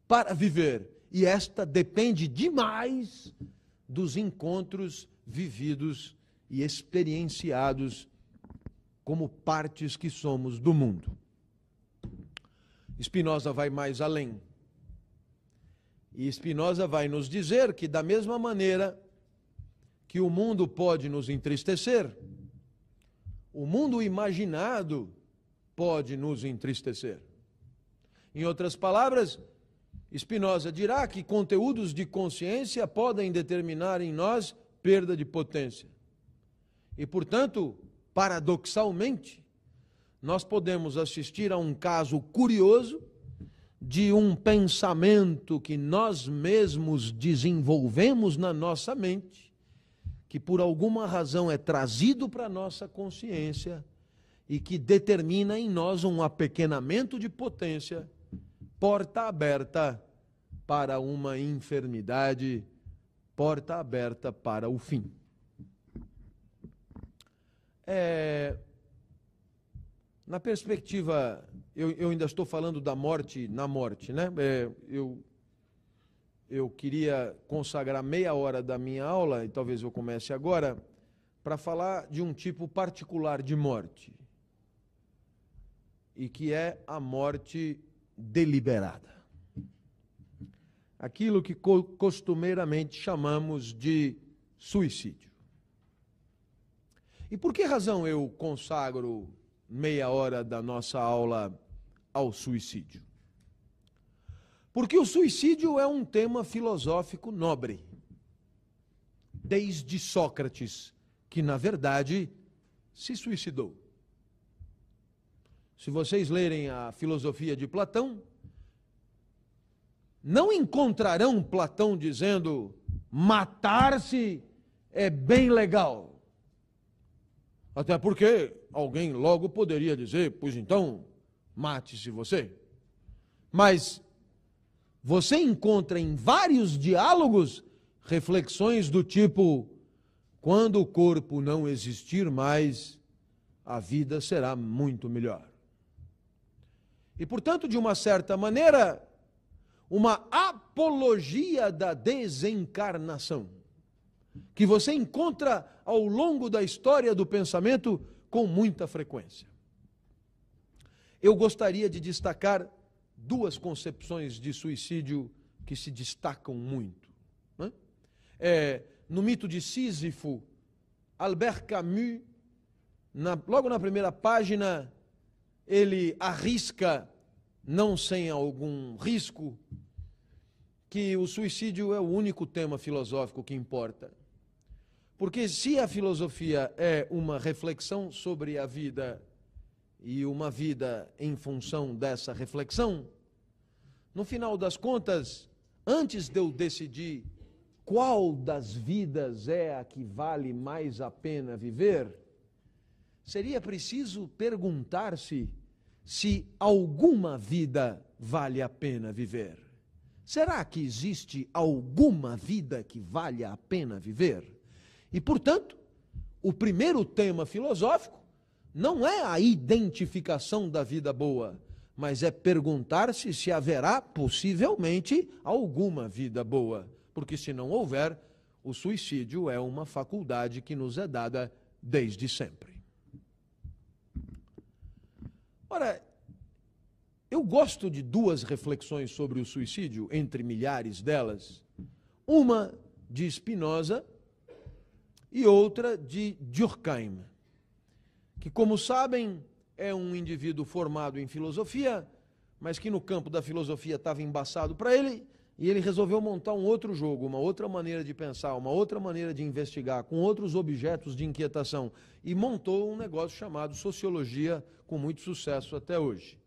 para viver e esta depende demais dos encontros vividos e experienciados como partes que somos do mundo. Spinoza vai mais além. E Spinoza vai nos dizer que, da mesma maneira que o mundo pode nos entristecer, o mundo imaginado pode nos entristecer. Em outras palavras, Spinoza dirá que conteúdos de consciência podem determinar em nós perda de potência. E, portanto, paradoxalmente, nós podemos assistir a um caso curioso de um pensamento que nós mesmos desenvolvemos na nossa mente, que por alguma razão é trazido para a nossa consciência e que determina em nós um apequenamento de potência porta aberta para uma enfermidade, porta aberta para o fim. É, na perspectiva, eu, eu, ainda estou falando da morte na morte, né? É, eu, eu queria consagrar meia hora da minha aula, e talvez eu comece agora, para falar de um tipo particular de morte, e que é a morte deliberada. Aquilo que costumeiramente chamamos de suicídio. E por que razão eu consagro meia hora da nossa aula ao suicídio? Porque o suicídio é um tema filosófico nobre. Desde Sócrates, que na verdade se suicidou. Se vocês lerem a filosofia de Platão, não encontrarão Platão dizendo matar-se é bem legal. Até porque alguém logo poderia dizer, pois então, mate-se você. Mas você encontra em vários diálogos reflexões do tipo: quando o corpo não existir mais, a vida será muito melhor. E, portanto, de uma certa maneira, uma apologia da desencarnação, que você encontra ao longo da história do pensamento com muita frequência. Eu gostaria de destacar duas concepções de suicídio que se destacam muito. Né? É, no mito de Sísifo, Albert Camus, na, logo na primeira página, ele arrisca, não sem algum risco, que o suicídio é o único tema filosófico que importa. Porque se a filosofia é uma reflexão sobre a vida e uma vida em função dessa reflexão, no final das contas, antes de eu decidir qual das vidas é a que vale mais a pena viver, seria preciso perguntar-se se alguma vida vale a pena viver. Será que existe alguma vida que vale a pena viver? E, portanto, o primeiro tema filosófico não é a identificação da vida boa, mas é perguntar-se se haverá possivelmente alguma vida boa. Porque se não houver, o suicídio é uma faculdade que nos é dada desde sempre. Ora, eu gosto de duas reflexões sobre o suicídio, entre milhares delas. Uma de Spinoza e outra de Durkheim, que, como sabem, é um indivíduo formado em filosofia, mas que no campo da filosofia estava embaçado para ele, e ele resolveu montar um outro jogo, uma outra maneira de pensar, uma outra maneira de investigar, com outros objetos de inquietação, e montou um negócio chamado sociologia com muito sucesso até hoje.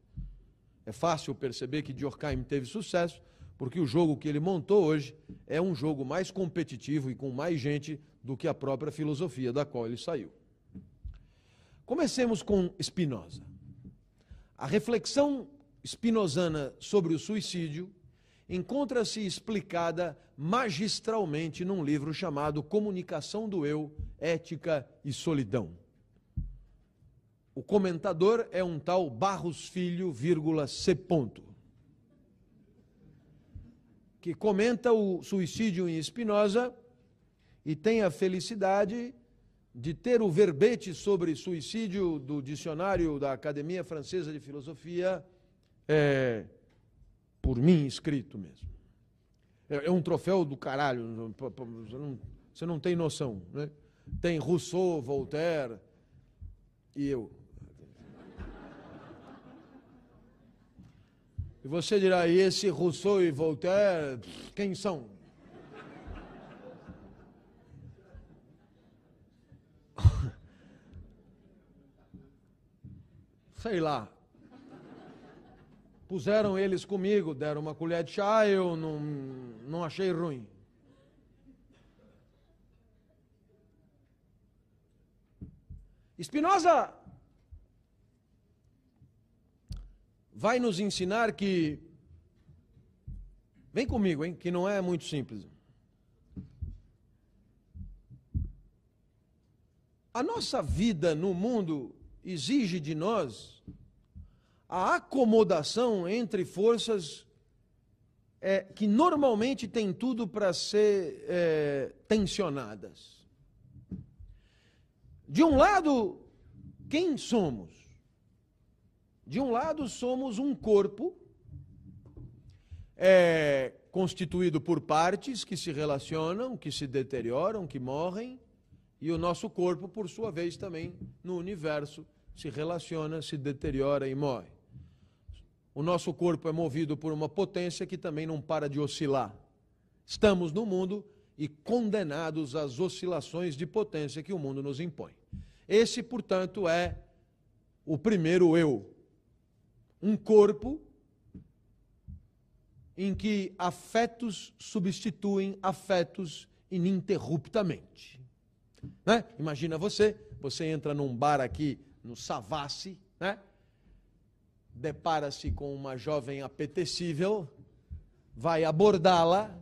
É fácil perceber que Durkheim teve sucesso, porque o jogo que ele montou hoje é um jogo mais competitivo e com mais gente do que a própria filosofia da qual ele saiu. Comecemos com Spinoza. A reflexão spinozana sobre o suicídio encontra-se explicada magistralmente num livro chamado Comunicação do Eu, Ética e Solidão. O comentador é um tal Barros Filho, vírgula, C. Ponto, que comenta o suicídio em Spinoza e tem a felicidade de ter o verbete sobre suicídio do dicionário da Academia Francesa de Filosofia é, por mim escrito mesmo. É, é, um troféu do caralho, você não, você não tem noção. Né? Tem Rousseau, Voltaire e eu. E você dirá, e esse Rousseau e Voltaire, quem são? Sei lá. Puseram eles comigo, deram uma colher de chá, eu não, não achei ruim. Spinoza vai nos ensinar que. Vem comigo, hein? Que não é muito simples. A nossa vida no mundo exige de nós a acomodação entre forças é, que normalmente têm tudo para ser é, tensionadas. De um lado, quem somos? De um lado, somos um corpo é, constituído por partes que se relacionam, que se deterioram, que morrem, e o nosso corpo, por sua vez, também no universo se relaciona, se deteriora e morre. O nosso corpo é movido por uma potência que também não para de oscilar. Estamos no mundo e condenados às oscilações de potência que o mundo nos impõe. Esse, portanto, é o primeiro eu, um corpo em que afetos substituem afetos ininterruptamente. Né? Imagina você, você entra num bar aqui no Savassi, né? depara-se com uma jovem apetecível, vai abordá-la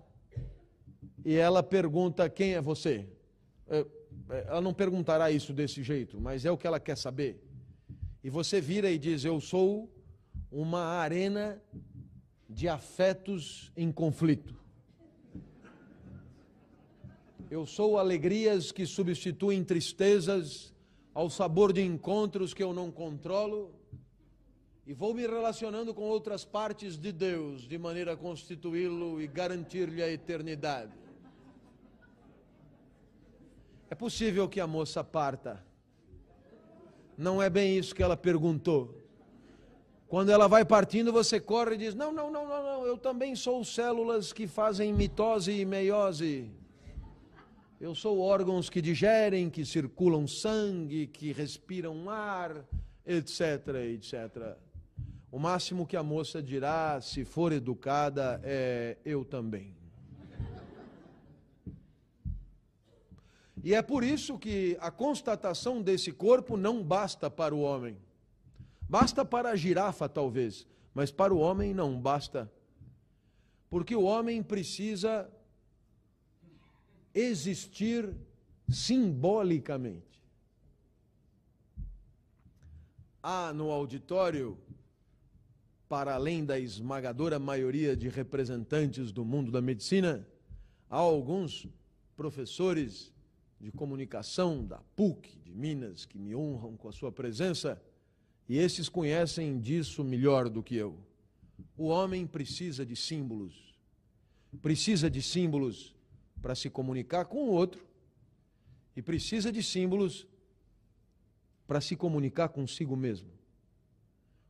e ela pergunta: Quem é você? É, é, ela não perguntará isso desse jeito, mas é o que ela quer saber. E você vira e diz: Eu sou uma arena de afetos em conflito. Eu sou alegrias que substituem tristezas, ao sabor de encontros que eu não controlo, e vou me relacionando com outras partes de Deus de maneira a constituí-lo e garantir-lhe a eternidade. É possível que a moça parta. Não é bem isso que ela perguntou. Quando ela vai partindo, você corre e diz: Não, não, não, não, não, eu também sou células que fazem mitose e meiose. Eu sou órgãos que digerem, que circulam sangue, que respiram ar, etc, etc. O máximo que a moça dirá, se for educada, é eu também. E é por isso que a constatação desse corpo não basta para o homem. Basta para a girafa, talvez, mas para o homem não basta. Porque o homem precisa existir simbolicamente. Há no auditório, para além da esmagadora maioria de representantes do mundo da medicina, há alguns professores de comunicação da PUC de Minas que me honram com a sua presença, e esses conhecem disso melhor do que eu. O homem precisa de símbolos. Precisa de símbolos para se comunicar com o outro e precisa de símbolos para se comunicar consigo mesmo.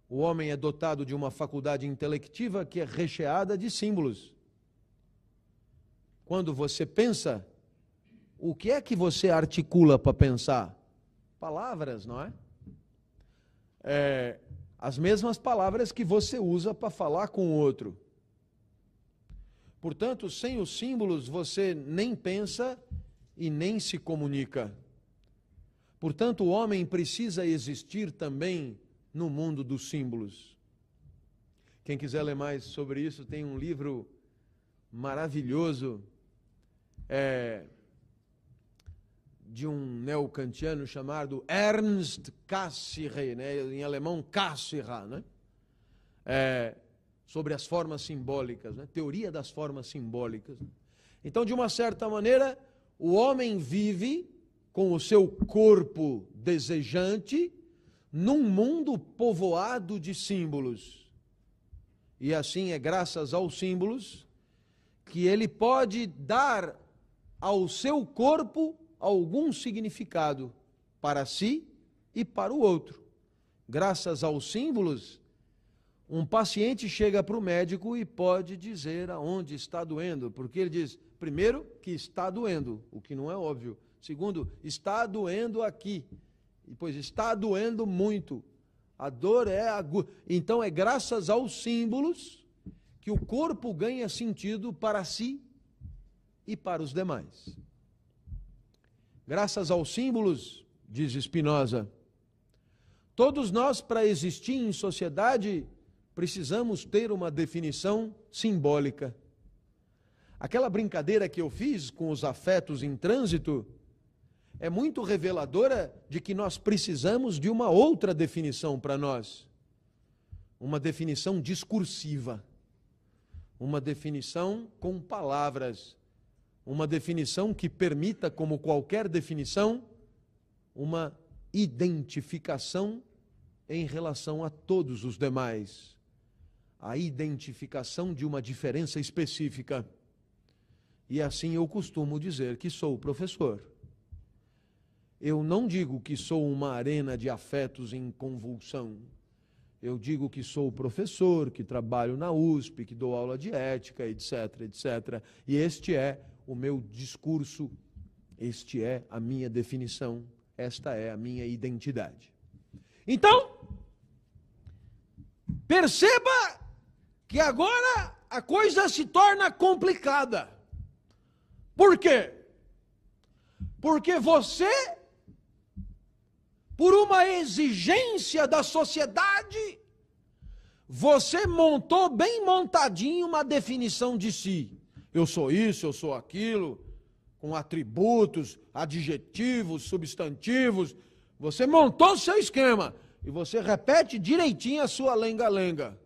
O homem é dotado de uma faculdade intelectiva que é recheada de símbolos. Quando você pensa, o que é que você articula para pensar? Palavras, não é? é? As mesmas palavras que você usa para falar com o outro. Portanto, sem os símbolos você nem pensa e nem se comunica. Portanto, o homem precisa existir também no mundo dos símbolos. Quem quiser ler mais sobre isso, tem um livro maravilhoso. É, de um neocantiano chamado Ernst Cassirer, né? em alemão Cassirer, né? É, sobre as formas simbólicas, né? teoria das formas simbólicas. Então, de uma certa maneira, o homem vive com o seu corpo desejante num mundo povoado de símbolos. E assim é graças aos símbolos que ele pode dar ao seu corpo algum significado para si e para o outro. Graças aos símbolos, um paciente chega para o médico e pode dizer aonde está doendo, porque ele diz, primeiro, que está doendo, o que não é óbvio. Segundo, está doendo aqui. E pois está doendo muito. A dor é aguda. Então é graças aos símbolos que o corpo ganha sentido para si e para os demais. Graças aos símbolos, diz Spinoza, todos nós, para existir em sociedade, precisamos ter uma definição simbólica. Aquela brincadeira que eu fiz com os afetos em trânsito é muito reveladora de que nós precisamos de uma outra definição para nós. Uma definição discursiva. Uma definição com palavras uma definição que permita, como qualquer definição, uma identificação em relação a todos os demais. A identificação de uma diferença específica. E assim eu costumo dizer que sou professor. Eu não digo que sou uma arena de afetos em convulsão. Eu digo que sou professor, que trabalho na USP, que dou aula de ética, etc, etc. E este é o meu discurso, este é a minha definição, esta é a minha identidade. Então, perceba que agora a coisa se torna complicada. Por quê? Porque você, por uma exigência da sociedade, você montou bem montadinho uma definição de si. Eu sou isso, eu sou aquilo, com atributos, adjetivos, substantivos. Você montou o seu esquema e você repete direitinho a sua lenga-lenga.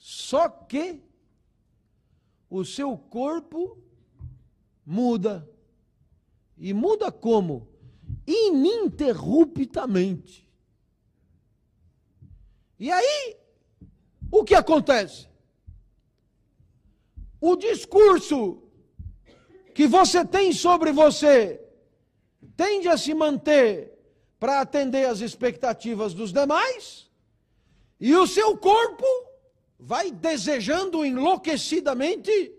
Só que o seu corpo muda. E muda como? Ininterruptamente. E aí, o que acontece? O discurso que você tem sobre você tende a se manter para atender às expectativas dos demais, e o seu corpo vai desejando enlouquecidamente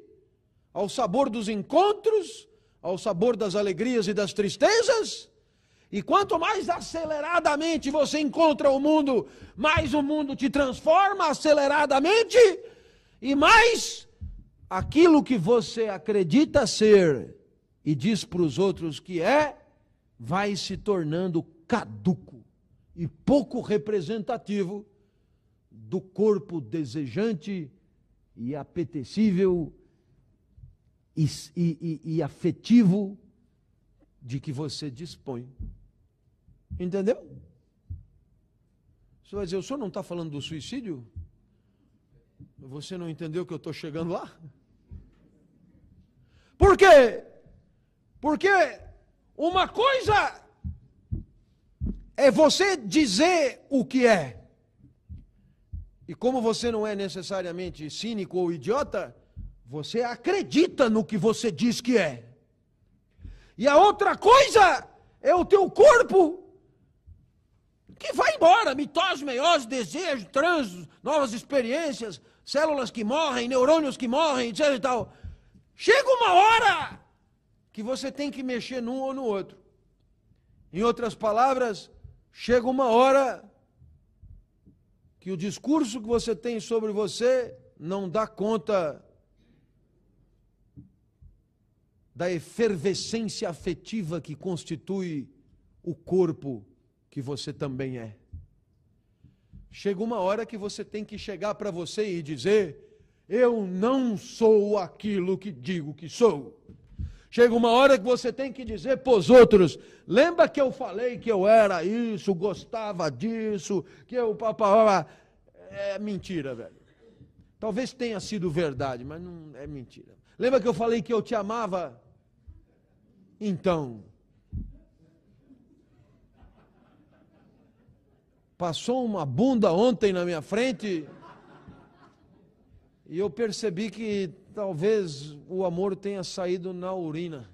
ao sabor dos encontros, ao sabor das alegrias e das tristezas. E quanto mais aceleradamente você encontra o mundo, mais o mundo te transforma aceleradamente, e mais aquilo que você acredita ser e diz para os outros que é, vai se tornando caduco e pouco representativo do corpo desejante e apetecível e, e, e, afetivo de que você dispõe. Entendeu? Você vai dizer, o senhor não está falando do suicídio? Você não entendeu que eu estou chegando lá? Por quê? Porque uma coisa é você dizer o que é. E como você não é necessariamente cínico ou idiota, você acredita no que você diz que é. E a outra coisa é o teu corpo que vai embora, mitose, meiose, desejo, trânsitos, novas experiências, células que morrem, neurônios que morrem, etc e tal. Chega uma hora que você tem que mexer num ou no outro. Em outras palavras, chega uma hora que o discurso que você tem sobre você não dá conta da efervescência afetiva que constitui o corpo que você também é. Chega uma hora que você tem que chegar para você e dizer: Eu não sou aquilo que digo que sou. Chega uma hora que você tem que dizer para os outros: lembra que eu falei que eu era isso, gostava disso, que eu. É mentira, velho. Talvez tenha sido verdade, mas não é mentira. Lembra que eu falei que eu te amava? Então. Passou uma bunda ontem na minha frente e eu percebi que talvez o amor tenha saído na urina.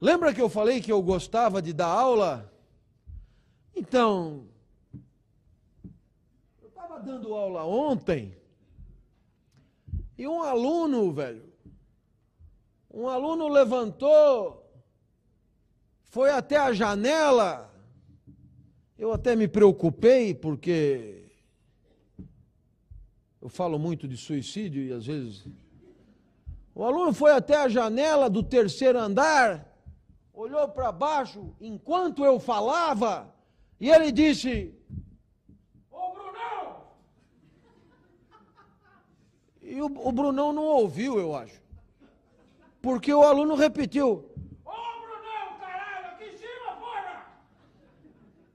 Lembra que eu falei que eu gostava de dar aula? Então, eu estava dando aula ontem e um aluno, velho, um aluno levantou, foi até a janela. Eu até me preocupei porque eu falo muito de suicídio e às vezes. O aluno foi até a janela do terceiro andar, olhou para baixo enquanto eu falava, e ele disse: Ô Brunão! E o, o Brunão não ouviu, eu acho. Porque o aluno repetiu: Ô Brunão, caralho, aqui em cima, fora!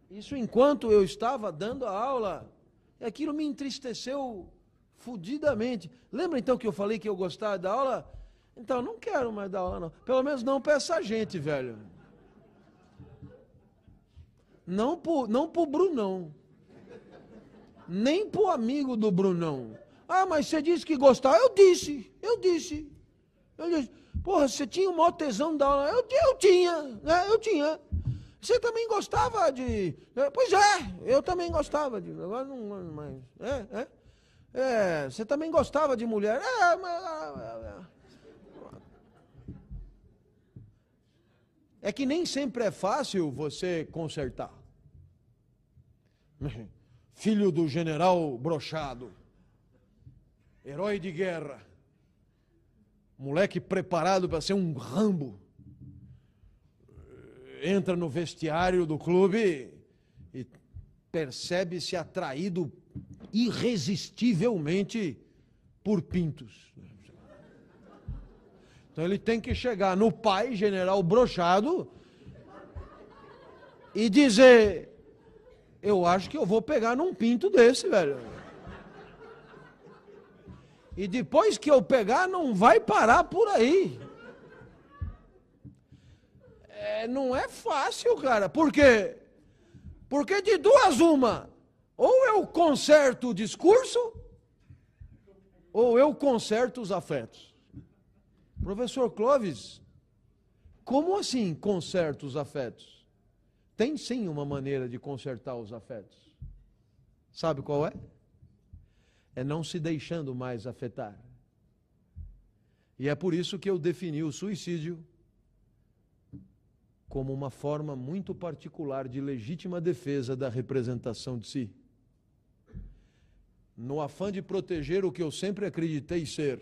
Isso enquanto eu estava dando a aula, e aquilo me entristeceu fudidamente. Lembra então que eu falei que eu gostava da aula? Então, não quero mais dar aula, não. Pelo menos não para essa gente, velho. Não pro, não pro Brunão. Nem pro amigo do Brunão. Ah, mas você disse que gostava. Eu disse, eu disse. Eu disse. Porra, você tinha o maior tesão da aula. Eu, eu tinha, né? Eu tinha. Você também gostava de. Pois é, eu também gostava de. Agora não mais. É, é. É, você também gostava de mulher. É, mas. É, é. é que nem sempre é fácil você consertar. Filho do general brochado, herói de guerra, moleque preparado para ser um rambo, entra no vestiário do clube e percebe-se atraído irresistivelmente por pintos. Então ele tem que chegar no pai, general brochado, e dizer: Eu acho que eu vou pegar num pinto desse, velho. E depois que eu pegar, não vai parar por aí. É, não é fácil, cara. Por quê? Porque de duas uma, ou eu conserto o discurso, ou eu conserto os afetos. Professor Clóvis, como assim conserta os afetos? Tem sim uma maneira de consertar os afetos. Sabe qual é? É não se deixando mais afetar. E é por isso que eu defini o suicídio como uma forma muito particular de legítima defesa da representação de si. No afã de proteger o que eu sempre acreditei ser,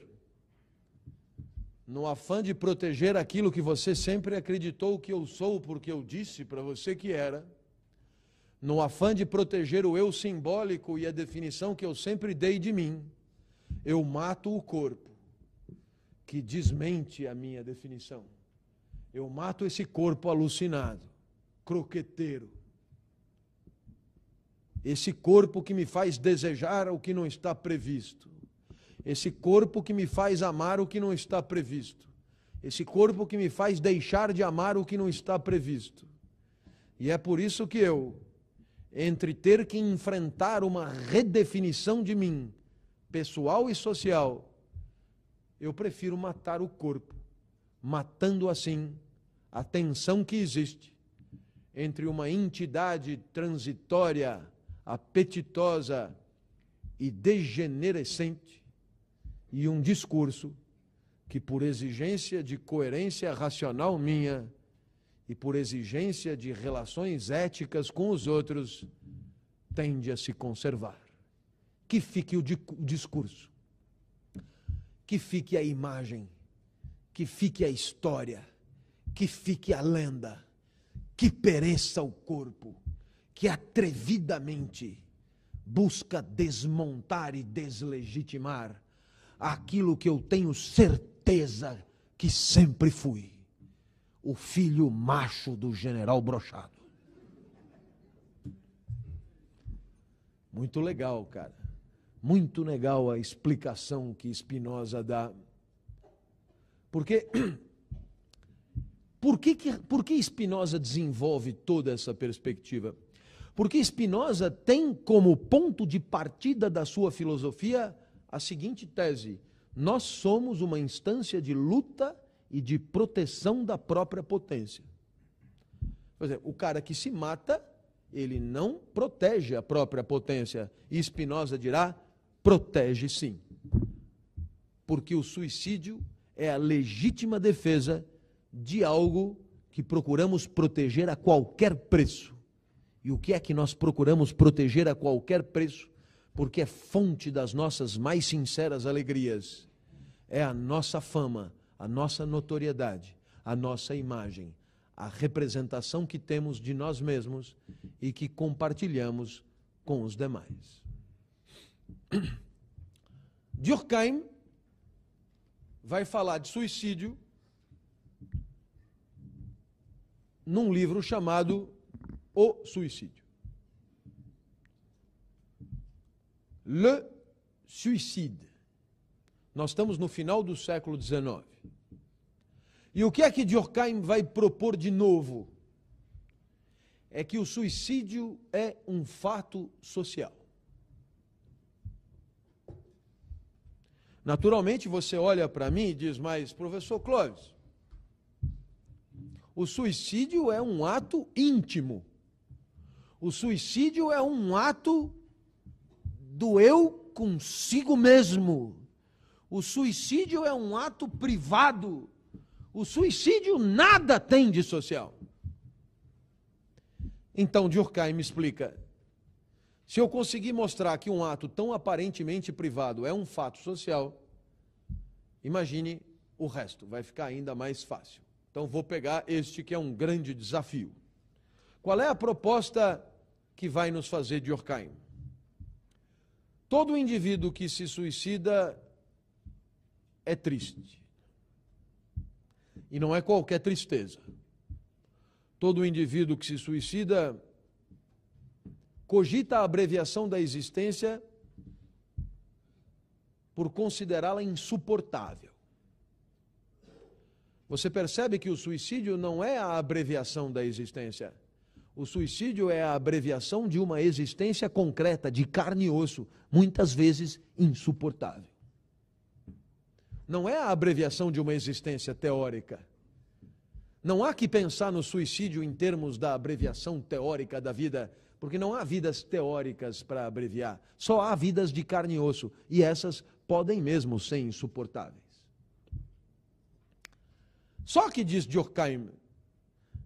no afã de proteger aquilo que você sempre acreditou que eu sou, porque eu disse para você que era, no afã de proteger o eu simbólico e a definição que eu sempre dei de mim, eu mato o corpo que desmente a minha definição. Eu mato esse corpo alucinado, croqueteiro. Esse corpo que me faz desejar o que não está previsto esse corpo que me faz amar o que não está previsto, esse corpo que me faz deixar de amar o que não está previsto. E é por isso que eu, entre ter que enfrentar uma redefinição de mim, pessoal e social, eu prefiro matar o corpo, matando assim a tensão que existe entre uma entidade transitória, apetitosa e degenerescente e um discurso que, por exigência de coerência racional minha e por exigência de relações éticas com os outros, tende a se conservar. Que fique o, discurso, que fique a imagem, que fique a história, que fique a lenda, que pereça o corpo, que atrevidamente busca desmontar e deslegitimar aquilo que eu tenho certeza que sempre fui: o filho macho do general Brochado. Muito legal, cara. Muito legal a explicação que Spinoza dá. Porque por que, que, por que Spinoza desenvolve toda essa perspectiva? Porque Spinoza tem como ponto de partida da sua filosofia a seguinte tese: nós somos uma instância de luta e de proteção da própria potência. Por exemplo, o cara que se mata, ele não protege a própria potência. E Spinoza dirá: protege sim. Porque o suicídio é a legítima defesa de algo que procuramos proteger a qualquer preço. E o que é que nós procuramos proteger a qualquer preço? porque é fonte das nossas mais sinceras alegrias. É a nossa fama, a nossa notoriedade, a nossa imagem, a representação que temos de nós mesmos e que compartilhamos com os demais. Durkheim vai falar de suicídio num livro chamado O Suicídio. Le suicide. Nós estamos no final do século XIX. E o que é que Durkheim vai propor de novo? É que o suicídio é um fato social. Naturalmente você olha para mim e diz, mas professor Clóvis, o suicídio é um ato íntimo. O suicídio é um ato do eu consigo mesmo. O suicídio é um ato privado. O suicídio nada tem de social. Então, Durkheim me explica. Se eu conseguir mostrar que um ato tão aparentemente privado é um fato social, imagine o resto, vai ficar ainda mais fácil. Então, vou pegar este que é um grande desafio. Qual é a proposta que vai nos fazer Durkheim. Todo indivíduo que se suicida é triste. E não é qualquer tristeza. Todo indivíduo que se suicida cogita a abreviação da existência por considerá-la insuportável. Você percebe que o suicídio não é a abreviação da existência. O suicídio é a abreviação de uma existência concreta, de carne e osso, muitas vezes insuportável. Não é a abreviação de uma existência teórica. Não há que pensar no suicídio em termos da abreviação teórica da vida, porque não há vidas teóricas para abreviar, só há vidas de carne e osso, e essas podem mesmo ser insuportáveis. Só que, diz Durkheim,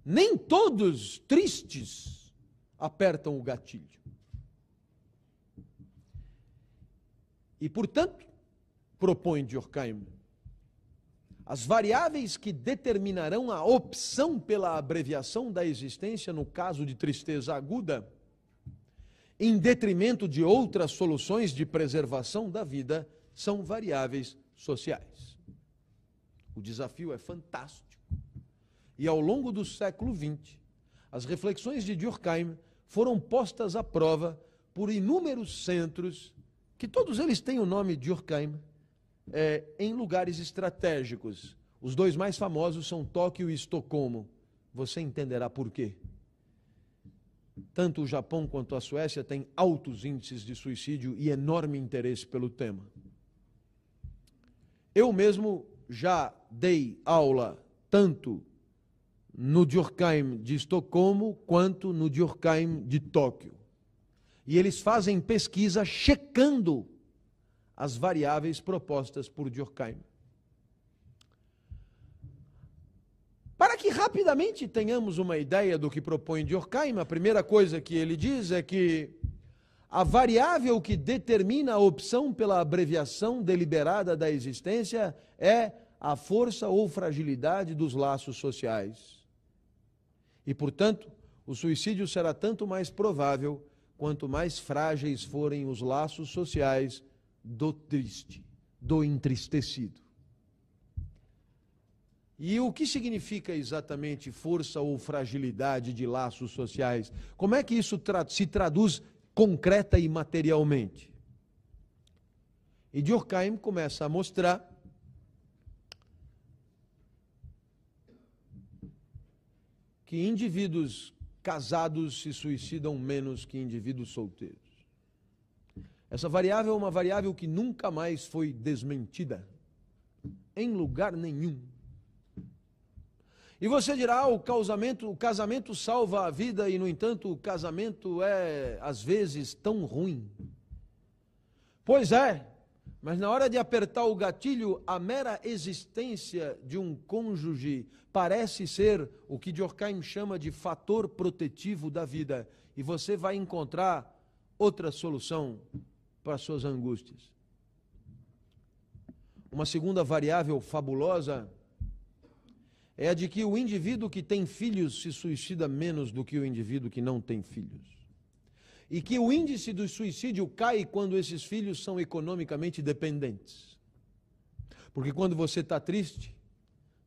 nem todos tristes apertam o gatilho. E, portanto, propõe Durkheim, as variáveis que determinarão a opção pela abreviação da existência no caso de tristeza aguda, em detrimento de outras soluções de preservação da vida, são variáveis sociais. O desafio é fantástico. E ao longo do século XX, as reflexões de Durkheim foram postas à prova por inúmeros centros, que todos eles têm o nome de Durkheim, é, em lugares estratégicos. Os dois mais famosos são Tóquio e Estocolmo. Você entenderá por quê. Tanto o Japão quanto a Suécia têm altos índices de suicídio e enorme interesse pelo tema. Eu mesmo já dei aula tanto no Durkheim de Estocolmo quanto no Durkheim de Tóquio. E eles fazem pesquisa checando as variáveis propostas por Durkheim. Para que rapidamente tenhamos uma ideia do que propõe Durkheim, a primeira coisa que ele diz é que a variável que determina a opção pela abreviação deliberada da existência é a força ou fragilidade dos laços sociais. E, portanto, o suicídio será tanto mais provável quanto mais frágeis forem os laços sociais do triste, do entristecido. E o que significa exatamente força ou fragilidade de laços sociais? Como é que isso tra se traduz concreta e materialmente. E Durkheim começa a mostrar que indivíduos casados se suicidam menos que indivíduos solteiros. Essa variável é uma variável que nunca mais foi desmentida em lugar nenhum. E você dirá, ah, o casamento, o casamento salva a vida e no entanto o casamento é às vezes tão ruim. Pois é, mas na hora de apertar o gatilho, a mera existência de um cônjuge parece ser o que Durkheim chama de fator protetivo da vida, e você vai encontrar outra solução para suas angústias. Uma segunda variável fabulosa é a de que o indivíduo que tem filhos se suicida menos do que o indivíduo que não tem filhos. E que o índice do suicídio cai quando esses filhos são economicamente dependentes. Porque quando você está triste,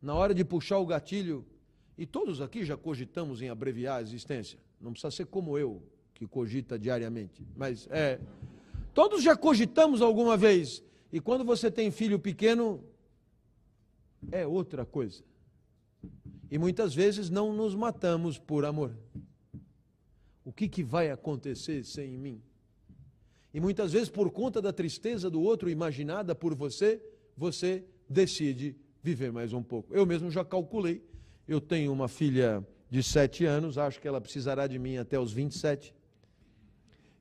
na hora de puxar o gatilho, e todos aqui já cogitamos em abreviar a existência, não precisa ser como eu, que cogita diariamente, mas é. Todos já cogitamos alguma vez, e quando você tem filho pequeno, é outra coisa. E muitas vezes não nos matamos por amor. O que, que vai acontecer sem mim? E muitas vezes, por conta da tristeza do outro imaginada por você, você decide viver mais um pouco. Eu mesmo já calculei. Eu tenho uma filha de sete anos, acho que ela precisará de mim até os 27.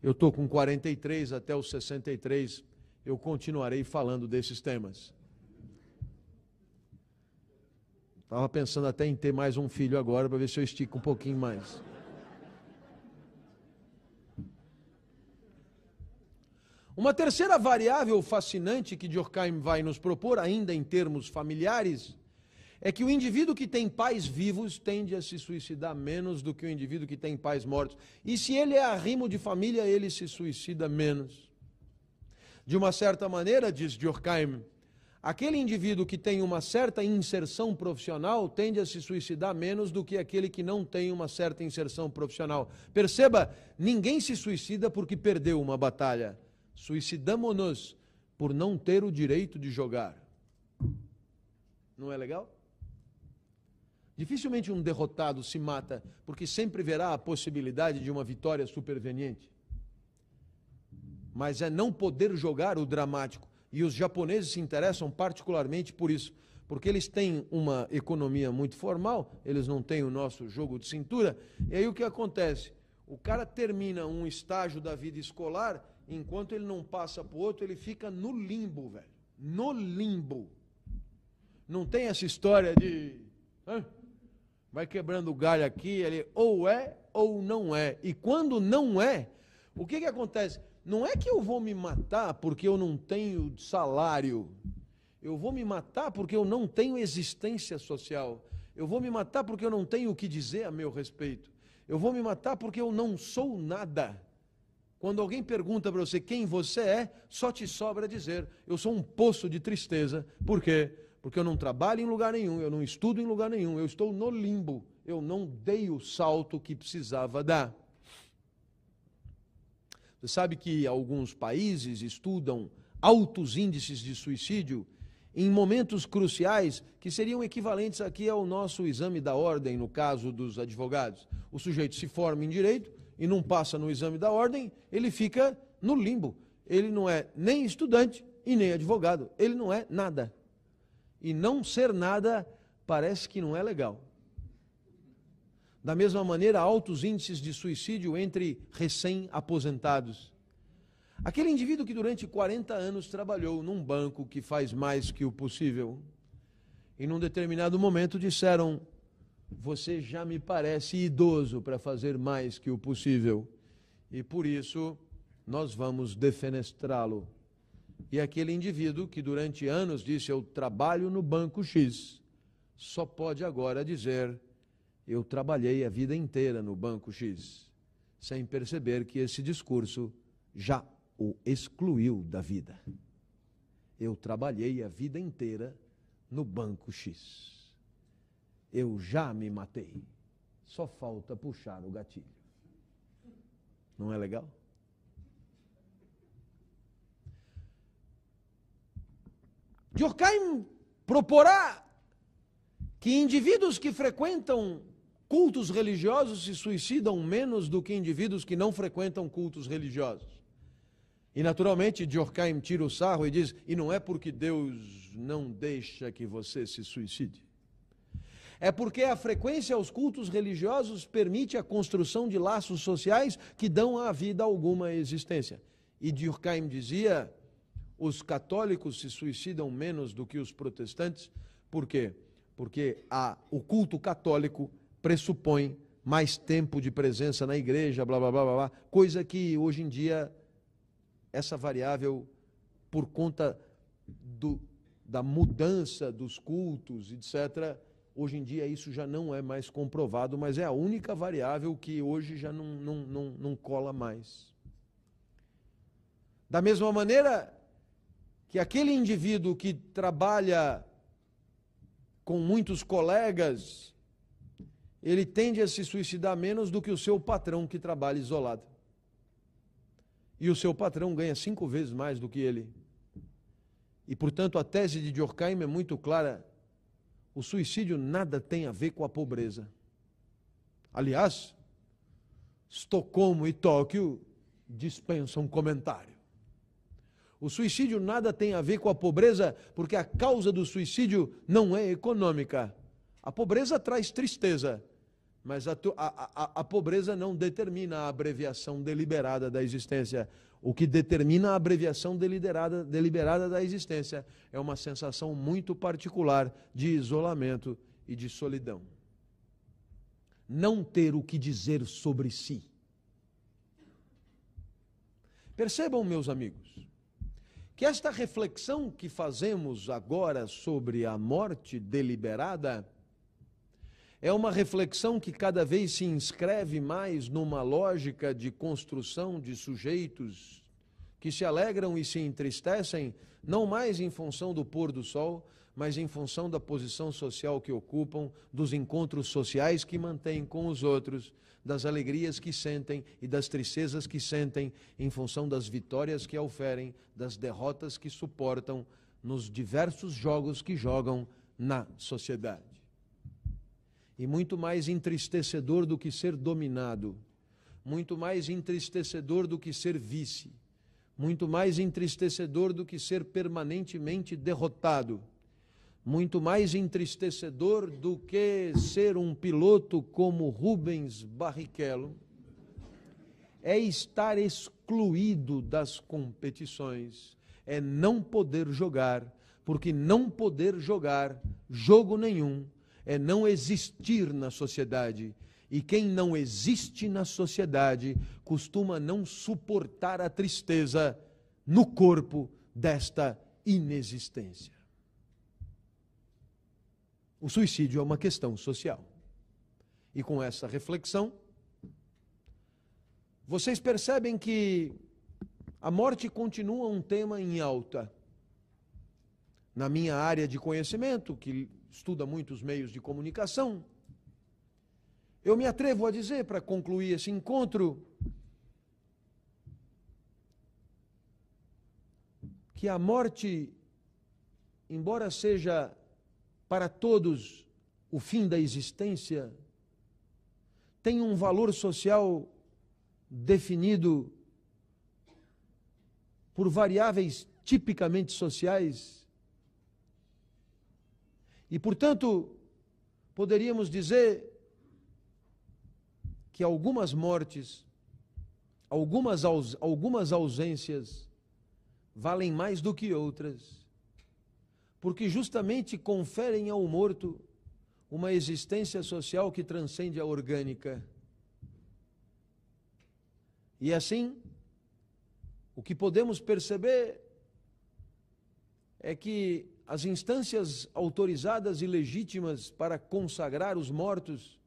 Eu estou com 43, até os 63 eu continuarei falando desses temas. Estava pensando até em ter mais um filho agora para ver se eu estico um pouquinho mais. Uma terceira variável fascinante que Durkheim vai nos propor, ainda em termos familiares, é que o indivíduo que tem pais vivos tende a se suicidar menos do que o indivíduo que tem pais mortos. E se ele é arrimo de família, ele se suicida menos. De uma certa maneira, diz Durkheim, aquele indivíduo que tem uma certa inserção profissional tende a se suicidar menos do que aquele que não tem uma certa inserção profissional. Perceba, ninguém se suicida porque perdeu uma batalha. Suicidamos-nos por não ter o direito de jogar. Não é legal? Dificilmente um derrotado se mata, porque sempre verá a possibilidade de uma vitória superveniente. Mas é não poder jogar o dramático. E os japoneses se interessam particularmente por isso, porque eles têm uma economia muito formal, eles não têm o nosso jogo de cintura. E aí o que acontece? O cara termina um estágio da vida escolar, enquanto ele não passa para o outro, ele fica no limbo, velho. No limbo. Não tem essa história de. Vai quebrando o galho aqui, ele ou é ou não é. E quando não é, o que, que acontece? Não é que eu vou me matar porque eu não tenho salário. Eu vou me matar porque eu não tenho existência social. Eu vou me matar porque eu não tenho o que dizer a meu respeito. Eu vou me matar porque eu não sou nada. Quando alguém pergunta para você quem você é, só te sobra dizer: eu sou um poço de tristeza. Por quê? porque eu não trabalho em lugar nenhum, eu não estudo em lugar nenhum, eu estou no limbo, eu não dei o salto que precisava dar. Você sabe que alguns países estudam altos índices de suicídio em momentos cruciais que seriam equivalentes aqui ao nosso exame da ordem, no caso dos advogados. O sujeito se forma em direito e não passa no exame da ordem, ele fica no limbo. Ele não é nem estudante e nem advogado, ele não é nada e não ser nada parece que não é legal. Da mesma maneira, altos índices de suicídio entre recém-aposentados. Aquele indivíduo que durante 40 anos trabalhou num banco que faz mais que o possível, e num determinado momento disseram: Você já me parece idoso para fazer mais que o possível, e por isso nós vamos defenestrá-lo. E aquele indivíduo que durante anos disse eu trabalho no banco X, só pode agora dizer eu trabalhei a vida inteira no banco X, sem perceber que esse discurso já o excluiu da vida. Eu trabalhei a vida inteira no banco X. Eu já me matei. Só falta puxar o gatilho. Não é legal? Durkheim proporá que indivíduos que frequentam cultos religiosos se suicidam menos do que indivíduos que não frequentam cultos religiosos. E naturalmente Durkheim tira o sarro e diz: e não é porque Deus não deixa que você se suicide. É porque a frequência aos cultos religiosos permite a construção de laços sociais que dão à vida alguma existência. E Durkheim dizia: os católicos se suicidam menos do que os protestantes. Por quê? Porque a, o culto católico pressupõe mais tempo de presença na igreja, blá blá blá blá, blá coisa que hoje em dia essa variável, por conta do, da mudança dos cultos, etc., hoje em dia isso já não é mais comprovado, mas é a única variável que hoje já não, não, não, não cola mais. Da mesma maneira, que aquele indivíduo que trabalha com muitos colegas, ele tende a se suicidar menos do que o seu patrão que trabalha isolado. E o seu patrão ganha cinco vezes mais do que ele. E, portanto, a tese de Durkheim é muito clara: o suicídio nada tem a ver com a pobreza. Aliás, Estocolmo e Tóquio dispensam comentário. O suicídio nada tem a ver com a pobreza, porque a causa do suicídio não é econômica. A pobreza traz tristeza, mas a, a, a, a, pobreza não determina a abreviação deliberada da existência. O que determina a abreviação deliberada, deliberada da existência é uma sensação muito particular de isolamento e de solidão. Não ter o que dizer sobre si. Percebam, meus amigos, que esta reflexão que fazemos agora sobre a morte deliberada é uma reflexão que cada vez se inscreve mais numa lógica de construção de sujeitos que se alegram e se entristecem, não mais em função do pôr do sol, mas em função da posição social que ocupam, dos encontros sociais que mantêm com os outros, das alegrias que sentem e das tristezas que sentem, em função das vitórias que oferem, das derrotas que suportam nos diversos jogos que jogam na sociedade. E muito mais entristecedor do que ser dominado, muito mais entristecedor do que ser vice, muito mais entristecedor do que ser permanentemente derrotado, muito mais entristecedor do que ser um piloto como Rubens Barrichello, é estar excluído das competições, é não poder jogar, porque não poder jogar jogo nenhum é não existir na sociedade. E quem não existe na sociedade costuma não suportar a tristeza no corpo desta inexistência. O suicídio é uma questão social. E com essa reflexão, vocês percebem que a morte continua um tema em alta. Na minha área de conhecimento, que estuda muitos meios de comunicação, eu me atrevo a dizer, para concluir esse encontro, que a morte, embora seja para todos o fim da existência, tem um valor social definido por variáveis tipicamente sociais e, portanto, poderíamos dizer que algumas mortes, algumas, aus, algumas ausências, valem mais do que outras, porque justamente conferem ao morto uma existência social que transcende a orgânica. E assim, o que podemos perceber é que as instâncias autorizadas e legítimas para consagrar os mortos,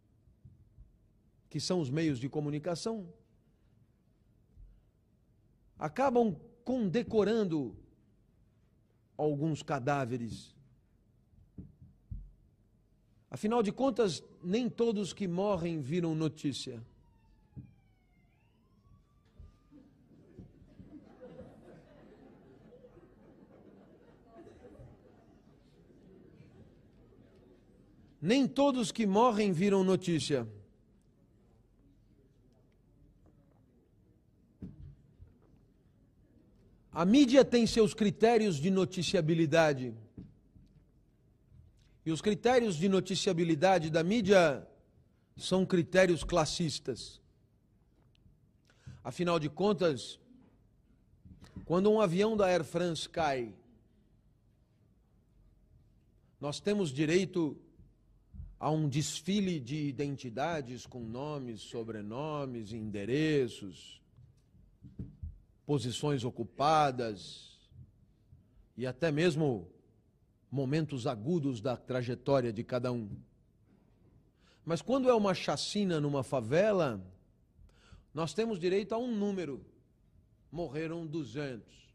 que são os meios de comunicação, acabam condecorando alguns cadáveres. Afinal de contas, nem todos que morrem viram notícia. Nem todos que morrem viram notícia. A mídia tem seus critérios de noticiabilidade. E os critérios de noticiabilidade da mídia são critérios classistas. Afinal de contas, quando um avião da Air France cai, nós temos direito a um desfile de identidades com nomes, sobrenomes, endereços, posições ocupadas e até mesmo momentos agudos da trajetória de cada um. Mas quando é uma chacina numa favela, nós temos direito a um número. Morreram 200.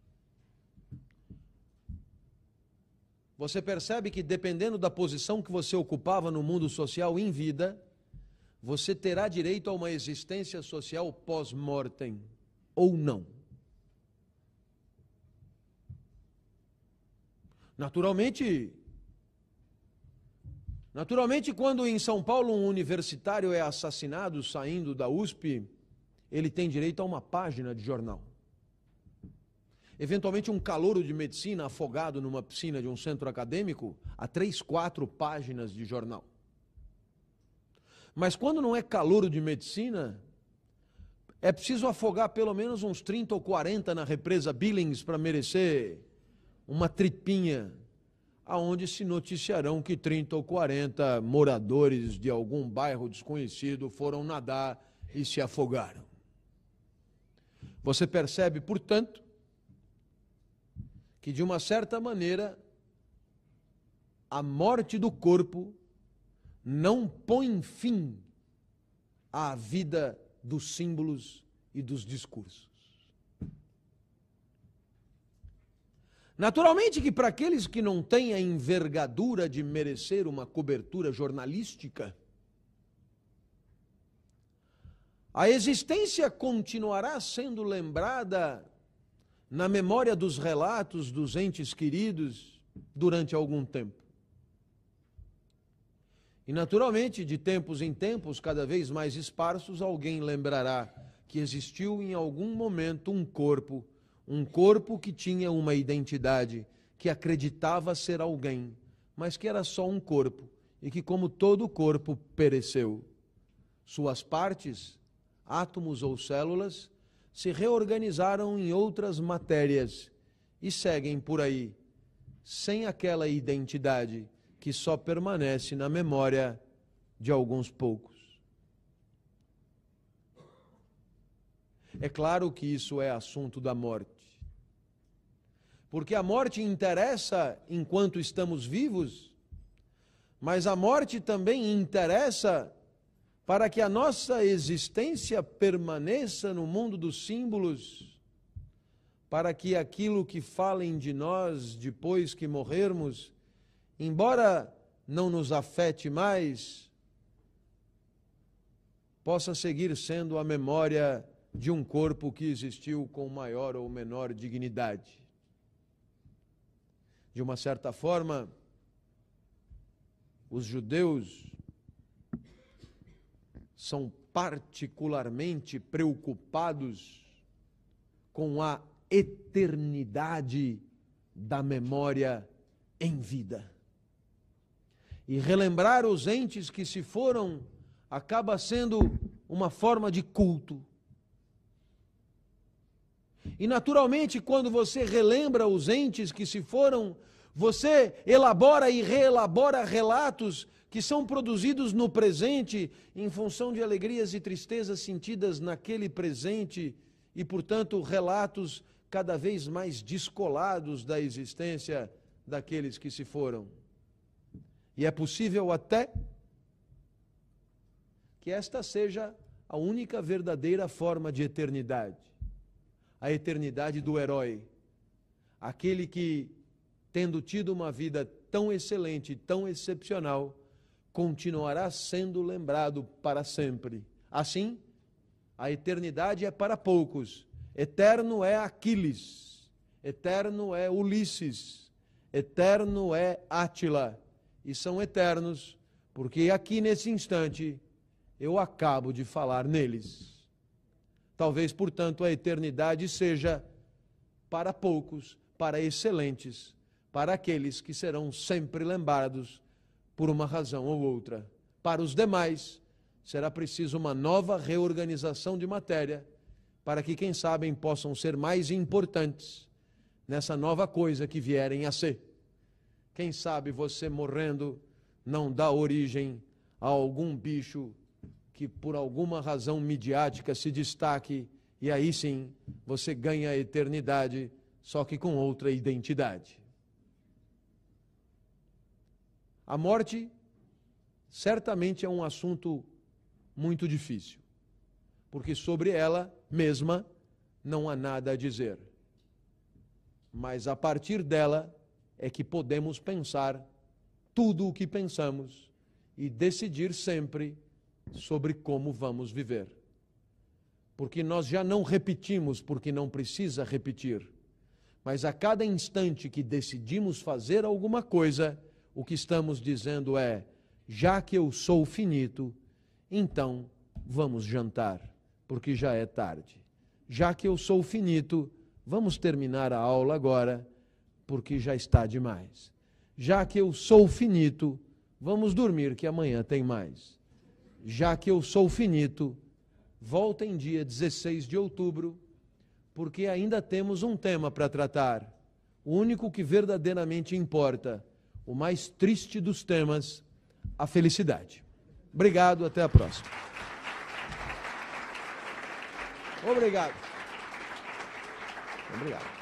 Você percebe que dependendo da posição que você ocupava no mundo social em vida, você terá direito a uma existência social pós-mortem ou não. Naturalmente, naturalmente quando em São Paulo um universitário é assassinado saindo da USP, ele tem direito a uma página de jornal. Eventualmente, um calouro de medicina afogado numa piscina de um centro acadêmico, a três, quatro páginas de jornal. Mas quando não é calouro de medicina, é preciso afogar pelo menos uns 30 ou 40 na represa Billings para merecer uma tripinha, aonde se noticiarão que 30 ou 40 moradores de algum bairro desconhecido foram nadar e se afogaram. Você percebe, portanto, que, de uma certa maneira, a morte do corpo não põe fim à vida dos símbolos e dos discursos. Naturalmente que para aqueles que não têm a envergadura de merecer uma cobertura jornalística, a existência continuará sendo lembrada na memória dos relatos dos entes queridos durante algum tempo. E naturalmente, de tempos em tempos, cada vez mais esparsos, alguém lembrará que existiu em algum momento um corpo um corpo que tinha uma identidade, que acreditava ser alguém, mas que era só um corpo e que, como todo corpo, pereceu. Suas partes, átomos ou células, se reorganizaram em outras matérias e seguem por aí, sem aquela identidade que só permanece na memória de alguns poucos. É claro que isso é assunto da morte porque a morte interessa enquanto estamos vivos, mas a morte também interessa para que a nossa existência permaneça no mundo dos símbolos, para que aquilo que falem de nós depois que morrermos, embora não nos afete mais, possa seguir sendo a memória de um corpo que existiu com maior ou menor dignidade. De uma certa forma, os judeus são particularmente preocupados com a eternidade da memória em vida. E relembrar os entes que se foram acaba sendo uma forma de culto. E naturalmente, quando você relembra os entes que se foram, você elabora e reelabora relatos que são produzidos no presente em função de alegrias e tristezas sentidas naquele presente e, portanto, relatos cada vez mais descolados da existência daqueles que se foram. E é possível até que esta seja a única verdadeira forma de eternidade a eternidade do herói, aquele que, tendo tido uma vida tão excelente, tão excepcional, continuará sendo lembrado para sempre. Assim, a eternidade é para poucos. Eterno é Aquiles, eterno é Ulisses, eterno é Átila, e são eternos, porque aqui nesse instante eu acabo de falar neles. Talvez, portanto, a eternidade seja para poucos, para excelentes, para aqueles que serão sempre lembrados por uma razão ou outra. Para os demais, será preciso uma nova reorganização de matéria, para que, quem sabe, possam ser mais importantes nessa nova coisa que vierem a ser. Quem sabe você morrendo não dá origem a algum bicho que por alguma razão midiática se destaque e aí sim você ganha a eternidade, só que com outra identidade. A morte certamente é um assunto muito difícil, porque sobre ela mesma não há nada a dizer. Mas a partir dela é que podemos pensar tudo o que pensamos e decidir sempre sobre como vamos viver. Porque nós já não repetimos porque não precisa repetir. Mas a cada instante que decidimos fazer alguma coisa, o que estamos dizendo é: já que eu sou finito, então vamos jantar, porque já é tarde. Já que eu sou finito, vamos terminar a aula agora, porque já está demais. Já que eu sou finito, vamos dormir, que amanhã tem mais já que eu sou finito, volta em dia 16 de outubro, porque ainda temos um tema para tratar, o único que verdadeiramente importa, o mais triste dos temas, a felicidade. Obrigado, até a próxima. Obrigado. Obrigado.